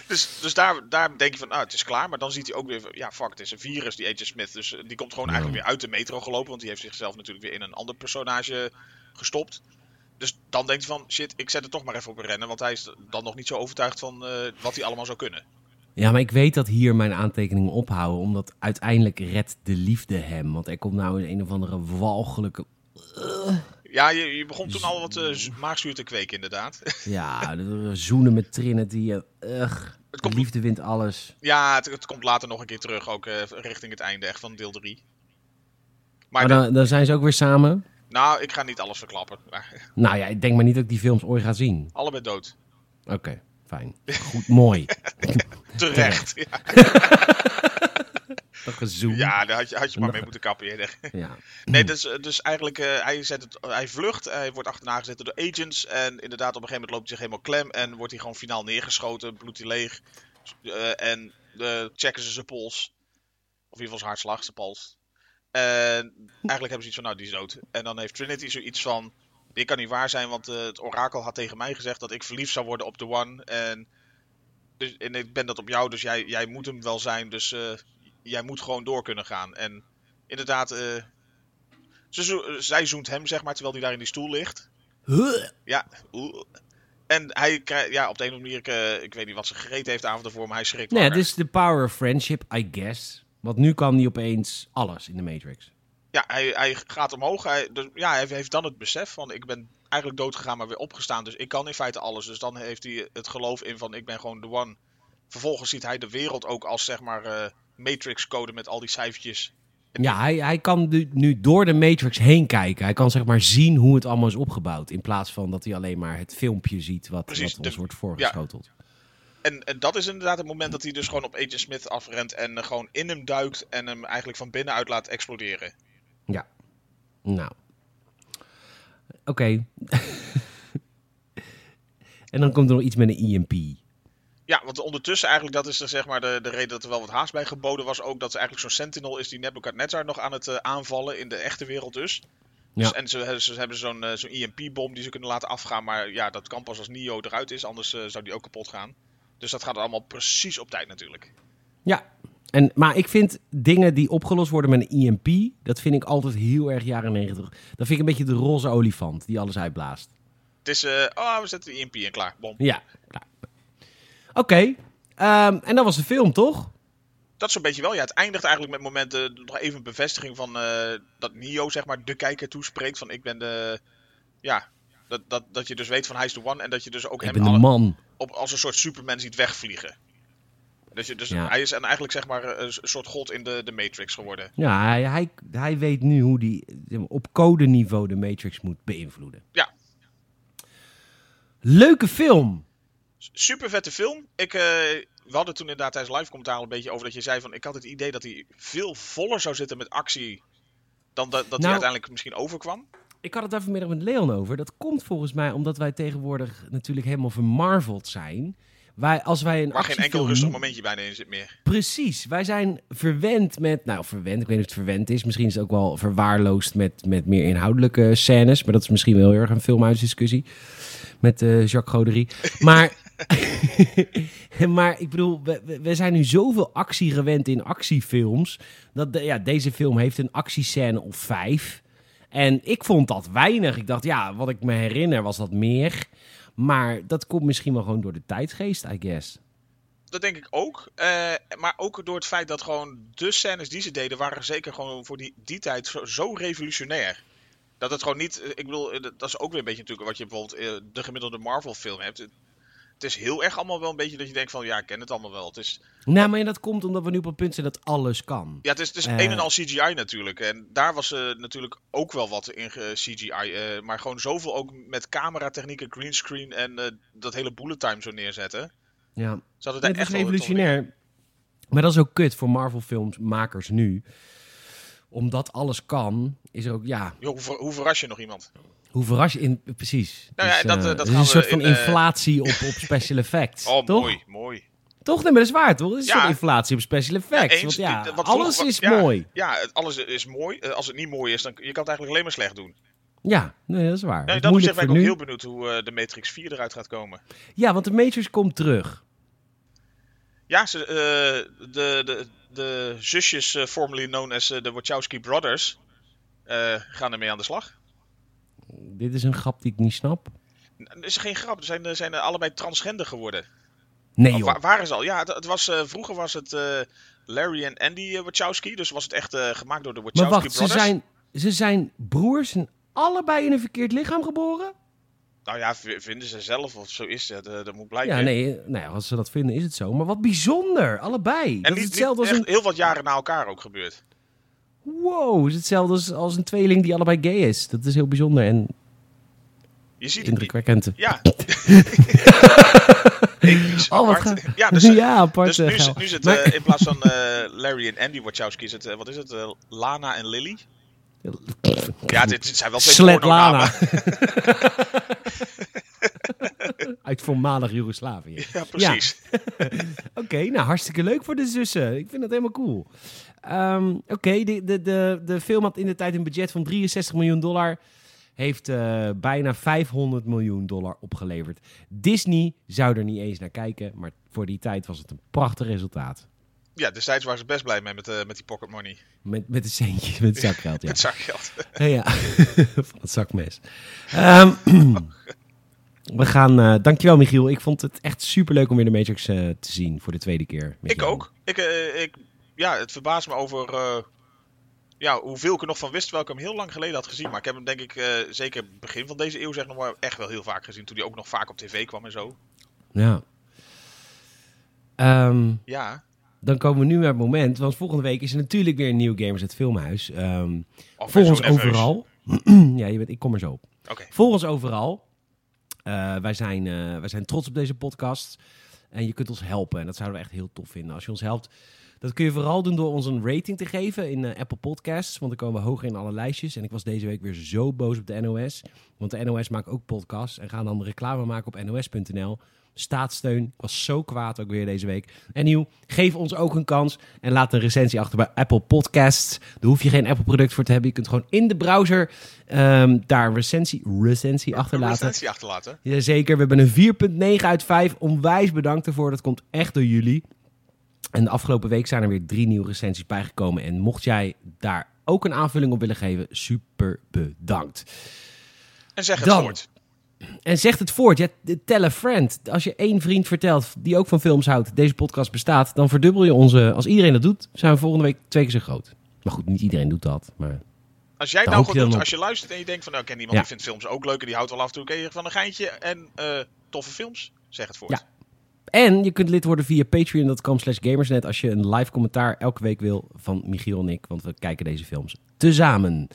dus dus daar, daar denk je van, ah, het is klaar. Maar dan ziet hij ook weer, van, ja fuck, het is een virus, die Agent Smith. Dus die komt gewoon Ja. eigenlijk weer uit de metro gelopen. Want die heeft zichzelf natuurlijk weer in een ander personage gestopt. Dus dan denkt hij van, shit, ik zet het toch maar even op een rennen. Want hij is dan nog niet zo overtuigd van eh, wat hij allemaal zou kunnen. Ja, maar ik weet dat hier mijn aantekeningen ophouden. Omdat uiteindelijk redt de liefde hem. Want er komt nou een, een of andere walgelijke... Ja, je, je begon toen al wat eh, z- maagzuur te kweken inderdaad. (laughs) Ja, de zoenen met Trinity. Ugh, Het komt- liefde wint alles. ja, het, het komt later nog een keer terug, ook eh, richting het einde echt van deel 3. Maar, Maar de- dan, dan zijn ze ook weer samen. Nou, ik ga niet alles verklappen. Maar, (laughs) Nou ja, ik denk maar niet dat ik die films ooit ga zien. allebei dood. Oké, fijn. Goed, mooi. (laughs) Terecht. Ja, (laughs) Dat gezoem. ja daar had je, had je maar mee moeten kappen eerder. Ja. Nee, dus, dus eigenlijk, eh, hij, zet het, hij vlucht, hij wordt achterna gezet door agents. En inderdaad, op een gegeven moment loopt hij zich helemaal klem. En wordt hij gewoon finaal neergeschoten, bloedt hij leeg. Eh, en eh, checken ze zijn pols. Of in ieder geval zijn hartslag, zijn pols. En eigenlijk hebben ze iets van, nou, die is dood. En dan heeft Trinity zoiets van, dit kan niet waar zijn, want eh, het orakel had tegen mij gezegd dat ik verliefd zou worden op de One. En, dus, en ik ben dat op jou, dus jij, jij moet hem wel zijn. Dus eh, jij moet gewoon door kunnen gaan. En inderdaad, eh, ze zo- zij zoent hem, zeg maar, terwijl hij daar in die stoel ligt. Huh. Ja, oeh. En hij krijgt, ja, op de een of andere manier, ik, ik weet niet wat ze gegeten heeft de avond ervoor, maar hij schrikt Nee, wakker. dit is de power of friendship, I guess. Want nu kan hij opeens alles in de Matrix. ja, hij, hij gaat omhoog. Hij, dus, ja, hij heeft dan het besef van ik ben eigenlijk dood gegaan, maar weer opgestaan. Dus ik kan in feite alles. Dus dan heeft hij het geloof in van ik ben gewoon de one. Vervolgens ziet hij de wereld ook als zeg maar uh, matrix code met al die cijfertjes. Ja, hij, hij kan nu, door de matrix heen kijken. Hij kan zeg maar zien hoe het allemaal is opgebouwd. In plaats van dat hij alleen maar het filmpje ziet wat, Precies, wat ons wordt voorgeschoteld. Ja. En, en dat is inderdaad het moment dat hij dus gewoon op Agent Smith afrent en uh, gewoon in hem duikt en hem eigenlijk van binnenuit laat exploderen. Ja. Nou. Oké. (laughs) en dan komt er nog iets met een EMP. Ja, want ondertussen eigenlijk, dat is er zeg maar de, de reden dat er wel wat haast bij geboden was. Ook dat er eigenlijk zo'n Sentinel is die Nebuchadnezzar nog aan het uh, aanvallen, in de echte wereld dus. Ja. dus en ze, ze hebben zo'n uh, zo'n EMP-bom die ze kunnen laten afgaan. Maar ja, dat kan pas als Nio eruit is, anders uh, zou die ook kapot gaan. Dus dat gaat allemaal precies op tijd natuurlijk. Ja, en, maar ik vind dingen die opgelost worden met een EMP, dat vind ik altijd heel erg jaren 90. Dat vind ik een beetje de roze olifant die alles uitblaast. Het is, uh, oh, we zetten de EMP in, klaar, bom. Ja, klaar. Oké, okay. um, en dat was de film, toch? Dat is een beetje wel. Ja, het eindigt eigenlijk met momenten, nog even een bevestiging van uh, dat Neo, zeg maar, de kijker toespreekt van ik ben de, ja, dat, dat, dat je dus weet van hij is de one en dat je dus ook ik hem ben de man. Op, als een soort Superman ziet wegvliegen. Dus, dus hij is eigenlijk zeg maar een soort god in de, de Matrix geworden. Ja, hij, hij, hij weet nu hoe hij op codeniveau de Matrix moet beïnvloeden. Ja. Leuke film. Super vette film. Ik, uh, we hadden toen inderdaad tijdens live commentaar een beetje over dat je zei van... Ik had het idee dat hij veel voller zou zitten met actie dan dat, dat hij nou- uiteindelijk misschien overkwam. Ik had het daar vanmiddag met Leon over. Dat komt volgens mij omdat wij tegenwoordig natuurlijk helemaal vermarveld zijn... Wij, als wij een Waar geen enkel rustig momentje bijna in zit meer. Precies. Wij zijn verwend met... Nou, verwend. Ik weet niet of het verwend is. Misschien is het ook wel verwaarloosd met, met meer inhoudelijke scènes. Maar dat is misschien wel heel erg een filmhuisdiscussie. Met uh, Jacques Goderie. (laughs) Maar... (laughs) maar ik bedoel, we, we, zijn nu zoveel actie gewend in actiefilms. Dat ja, deze film heeft een actiescène of vijf. En ik vond dat weinig. Ik dacht, ja, wat ik me herinner was dat meer. Maar dat komt misschien wel gewoon door de tijdsgeest, I guess. Dat denk ik ook. Uh, maar ook door het feit dat gewoon de scènes die ze deden, waren zeker gewoon voor die, die tijd zo, zo revolutionair. Dat het gewoon niet. Ik bedoel, eh, dat is ook weer een beetje natuurlijk wat je bijvoorbeeld de gemiddelde Marvel film hebt het is heel erg allemaal wel een beetje dat je denkt van ja, ik ken het allemaal wel. Het is, nou, maar dat komt omdat we nu op het punt zijn dat alles kan. Ja, het is, het is een en al CGI natuurlijk. En daar was uh, natuurlijk ook wel wat in CGI. Uh, maar gewoon zoveel ook met cameratechnieken, greenscreen en dat hele bullet time zo neerzetten. Ja, Ze hadden het is revolutionair. Maar dat is ook kut voor Marvel filmmakers nu. Omdat alles kan, is er ook, ja... hoe, hoe verras je nog iemand? Hoe verras je in... Precies. Nou ja, dus, dat, uh, dat is een soort van in, inflatie op, op (laughs) special effects. oh, toch? mooi, mooi. Toch? Nee, maar dat is waar, toch? Is ja. een soort inflatie op special effects. Ja, eens, want ja, wat alles is ja, mooi. Ja, alles is mooi. Als het niet mooi is, dan je kan het eigenlijk alleen maar slecht doen. Ja, nee, dat is waar. Dat ben ik ook heel benieuwd hoe uh, de Matrix 4 eruit gaat komen. Ja, want de Matrix komt terug. Ja, ze, uh, de, de, de zusjes, uh, formerly known as de Wachowski Brothers, gaan ermee aan de slag dit is een grap die ik niet snap. Het is geen grap. Ze zijn, zijn allebei transgender geworden. Nee, joh. waren ze al? Ja, het, was, vroeger was het Larry en Andy Wachowski. Dus was het echt gemaakt door de Wachowski maar wacht, Brothers. Ze zijn, ze zijn broers en allebei in een verkeerd lichaam geboren? Nou ja, vinden ze zelf of zo is het. dat moet blijken. Ja, nee, nou ja, als ze dat vinden is het zo. Maar wat bijzonder, allebei. En dat niet, is hetzelfde als een... heel wat jaren na elkaar ook gebeurd. Wow, is hetzelfde als, als een tweeling die allebei gay is. Dat is heel bijzonder en je ziet Indrukwekkend. Ja. (laughs) (laughs) oh, wat. Ja, dus, (laughs) ja, apart. Dus nu, nu zit uh, in plaats van uh, Larry en Andy Wachowski, is het, uh, wat is het? Lana en Lily? Ja, dit, dit zijn wel twee Slet Lana. (laughs) Uit voormalig Joegoslavië. Ja, precies. Ja. (laughs) Oké, okay, nou hartstikke leuk voor de zussen. Ik vind dat helemaal cool. Um, Oké, okay, de, de, de, de film had in de tijd een budget van 63 miljoen dollar heeft uh, bijna 500 miljoen dollar opgeleverd. Disney zou er niet eens naar kijken, maar voor die tijd was het een prachtig resultaat. Ja, destijds waren ze best blij mee met, uh, met die pocket money. Met, met de centjes, met het zakgeld, ja. met zakgeld. (laughs) ja, (laughs) van het zakmes. Um, (clears throat) we gaan, uh, dankjewel Michiel. Ik vond het echt superleuk om weer de Matrix uh, te zien voor de tweede keer. Ik ook. Ik, ik, ja, het verbaast me over ja, hoeveel ik er nog van wist, terwijl ik hem heel lang geleden had gezien. Maar ik heb hem denk ik eh, zeker begin van deze eeuw zeg nog maar echt wel heel vaak gezien. Toen hij ook nog vaak op tv kwam en zo. Ja. Ehm, Ja. Dan komen we nu naar het moment, want volgende week is er natuurlijk weer een nieuw Gamers het Filmhuis. Ehm Of volg ons zo nerveus. overal. (clears throat) ja, je weet, ik kom er zo op. Oké. Volg ons overal. Eh, wij, zijn, eh, wij zijn trots op deze podcast. En je kunt ons helpen. En dat zouden we echt heel tof vinden. Als je ons helpt, dat kun je vooral doen door ons een rating te geven in eh, Apple Podcasts. Want dan komen we hoger in alle lijstjes. En ik was deze week weer zo boos op de NOS. Want de NOS maakt ook podcasts. En gaan dan reclame maken op nos.nl. Staatssteun. Ik was zo kwaad ook weer deze week. En nieuw, geef ons ook een kans. En laat een recensie achter bij Apple Podcasts. Daar hoef je geen Apple product voor te hebben. Je kunt gewoon in de browser ehm, daar een recensie, recensie achterlaten. recensie achterlaten. Jazeker, we hebben een 4.9 uit 5. Onwijs bedankt ervoor. Dat komt echt door jullie. En de afgelopen week zijn er weer drie nieuwe recensies bijgekomen. En mocht jij daar ook een aanvulling op willen geven, super bedankt. En zeg het Dan. voort. En zegt het voort, ja, tell a friend. Als je één vriend vertelt die ook van films houdt, deze podcast bestaat, dan verdubbel je onze... Als iedereen dat doet, zijn we volgende week twee keer zo groot. Maar goed, niet iedereen doet dat. Maar Als jij nou doet, op. als je luistert en je denkt van, nou, ik ken iemand Ja. die vindt films ook leuk en die houdt wel af en toe een keer van een geintje en eh, toffe films, zeg het voort. Ja. En je kunt lid worden via patreon.com slash gamersnet als je een live commentaar elke week wil van Michiel en ik. Want we kijken deze films tezamen.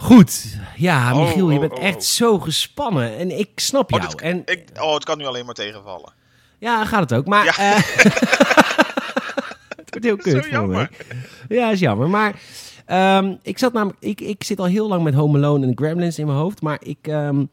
Goed. Ja, Oh, Michiel, je oh, bent oh, echt zo gespannen. En ik snap jou. dit- en ik, oh, het kan nu alleen maar tegenvallen. ja, gaat het ook. Maar Ja. eh, (laughs) het wordt heel kut Zo voor jammer. me. Ja, is jammer. Maar ehm, ik zat namelijk, ik, ik zit al heel lang met Home Alone en Gremlins in mijn hoofd. Maar ik, ehm,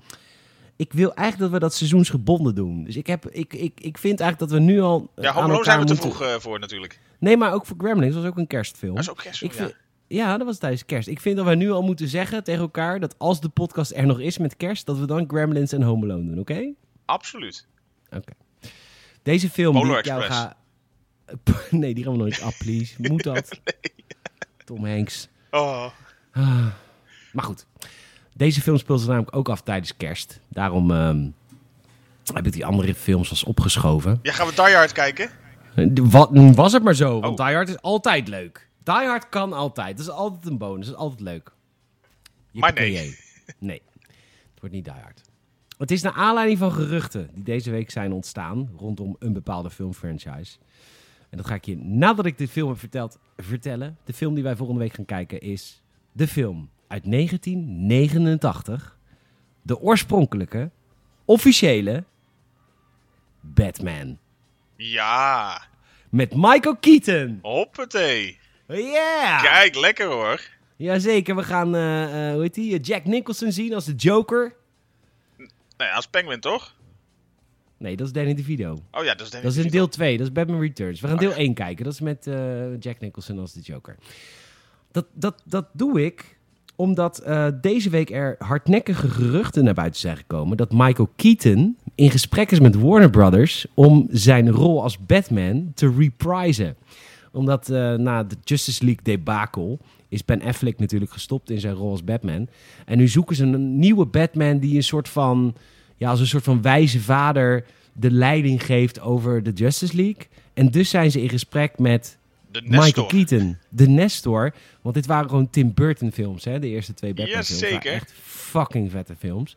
ik wil eigenlijk dat we dat seizoensgebonden doen. Dus ik, heb, ik, ik, ik vind eigenlijk dat we nu al Ja, aan Home Alone elkaar zijn we te vroeg eh, voor natuurlijk. Nee, maar ook voor Gremlins. Dat was ook een kerstfilm. Dat is ook kerst. ik ja. vind, ja, dat was tijdens kerst. Ik vind dat wij nu al moeten zeggen tegen elkaar... dat als de podcast er nog is met kerst... dat we dan Gremlins en Home Alone doen, oké? Absoluut. Oké. Deze film die Polar ik jou Express. ga... (laughs) Nee, die gaan we nog niet af, please. Moet dat? (laughs) Tom Hanks. Oh. Ah. Maar goed. Deze film speelt zich namelijk ook af tijdens kerst. Daarom ehm, heb ik die andere films als opgeschoven. Ja, gaan we Die Hard kijken? Eh, Wat, was het maar zo, want Oh. Die Hard is altijd leuk. Die Hard kan altijd. Dat is altijd een bonus. Dat is altijd leuk. Maar nee. Nee, het wordt niet Die Hard. Het is naar aanleiding van geruchten die deze week zijn ontstaan rondom een bepaalde filmfranchise. En dat ga ik je, nadat ik dit film heb verteld, vertellen. De film die wij volgende week gaan kijken is de film uit 1989. De oorspronkelijke, officiële Batman. Ja. Met Michael Keaton. Hoppatee. Yeah! Kijk, lekker hoor. Jazeker, we gaan, eh, eh, hoe heet die? Jack Nicholson zien als de Joker. Nee, als Penguin toch? Nee, dat is Danny DeVito. Oh ja, dat is denk Dat is in deel 2, dat is Batman Returns. We gaan Oh, deel ja. 1 kijken, dat is met eh, Jack Nicholson als de Joker. Dat, dat, dat doe ik omdat eh, deze week er hardnekkige geruchten naar buiten zijn gekomen... dat Michael Keaton in gesprek is met Warner Brothers... om zijn rol als Batman te reprisen. Omdat eh, na de Justice League debacle is Ben Affleck natuurlijk gestopt in zijn rol als Batman. En nu zoeken ze een nieuwe Batman die een soort van... Ja, als een soort van wijze vader de leiding geeft over de Justice League. En dus zijn ze in gesprek met Michael. Keaton, de Nestor. Want dit waren gewoon Tim Burton films, hè? De eerste twee Batman films. Echt fucking vette films.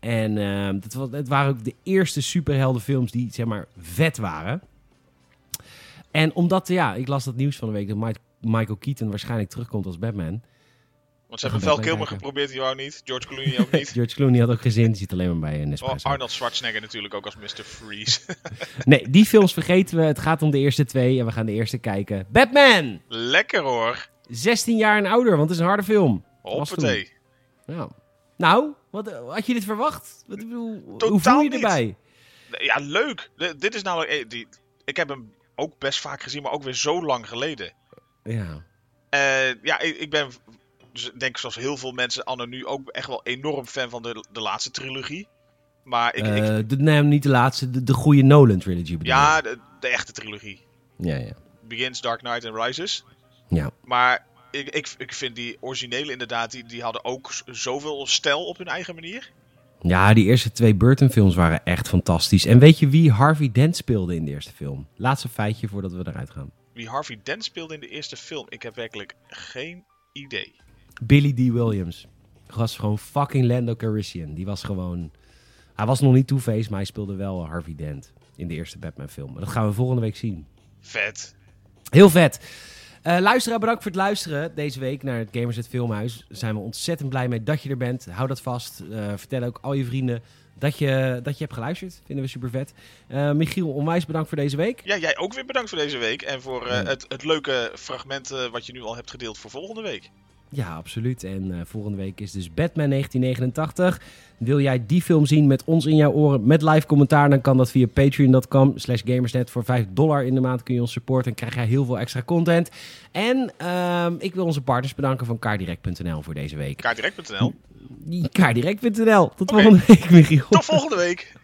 En ehm dat was, het waren ook de eerste superheldenfilms die, zeg maar, vet waren. En omdat, ja, ik las dat nieuws van de week dat Mike- Michael Keaton waarschijnlijk terugkomt als Batman. Want ze hebben Val Kilmer geprobeerd, die wou niet. George Clooney ook niet. (laughs) George Clooney had ook geen zin, die zit alleen maar bij een Oh, Nespresso. Arnold Schwarzenegger natuurlijk ook als Mr. Freeze. (laughs) Nee, die films vergeten we. Het gaat om de eerste twee en we gaan de eerste kijken. Batman! lekker hoor. 16 jaar en ouder, want het is een harde film. Hoppatee. Ja. Nou, wat, eh, had je dit verwacht? Wat, hoe Totaal voel je niet. erbij? Ja, leuk. De- dit is nou... eh, Die, ik heb hem ook best vaak gezien, maar ook weer zo lang geleden. Ja. Eh, ja, ik, ik ben, dus ik denk zoals heel veel mensen anno nu ook echt wel enorm fan van de, de laatste trilogie. Maar ik, ik- Eh, de, nee, niet de laatste, de, de goede Nolan trilogy bedoel ja, de, de echte trilogie. Ja, ja. Begins, Dark Knight en Rises. Ja. Maar ik, ik, ik vind die originele inderdaad, die, die hadden ook zoveel stijl op hun eigen manier. Ja, die eerste twee Burton films waren echt fantastisch. En weet je wie Harvey Dent speelde in de eerste film? Laatste feitje voordat we eruit gaan. Wie Harvey Dent speelde in de eerste film, ik heb werkelijk geen idee. Billy D. Williams. Was gewoon fucking Lando Calrissian. Die was gewoon... Hij was nog niet Two-Face, maar hij speelde wel Harvey Dent in de eerste Batman film. Dat gaan we volgende week zien. Vet. Heel vet. Uh, luisteraar, bedankt voor het luisteren deze week naar het Gamersnet Filmhuis. Daar zijn we ontzettend blij mee dat je er bent. Hou dat vast. Uh, vertel ook al je vrienden dat je, dat je hebt geluisterd. Vinden we super vet. Uh, Michiel, onwijs bedankt voor deze week. Ja, jij ook weer bedankt voor deze week. En voor het, het leuke fragment wat je nu al hebt gedeeld voor volgende week. Ja, absoluut. En uh, volgende week is dus Batman 1989. Wil jij die film zien met ons in jouw oren, met live commentaar, dan kan dat via patreon.com slash gamersnet. Voor 5 dollar in de maand kun je ons supporten en krijg jij heel veel extra content. En uh, ik wil onze partners bedanken van kaardirect.nl voor deze week. Kaardirect.nl? Kaardirect.nl. Tot okay. volgende week, Michiel. Tot volgende week.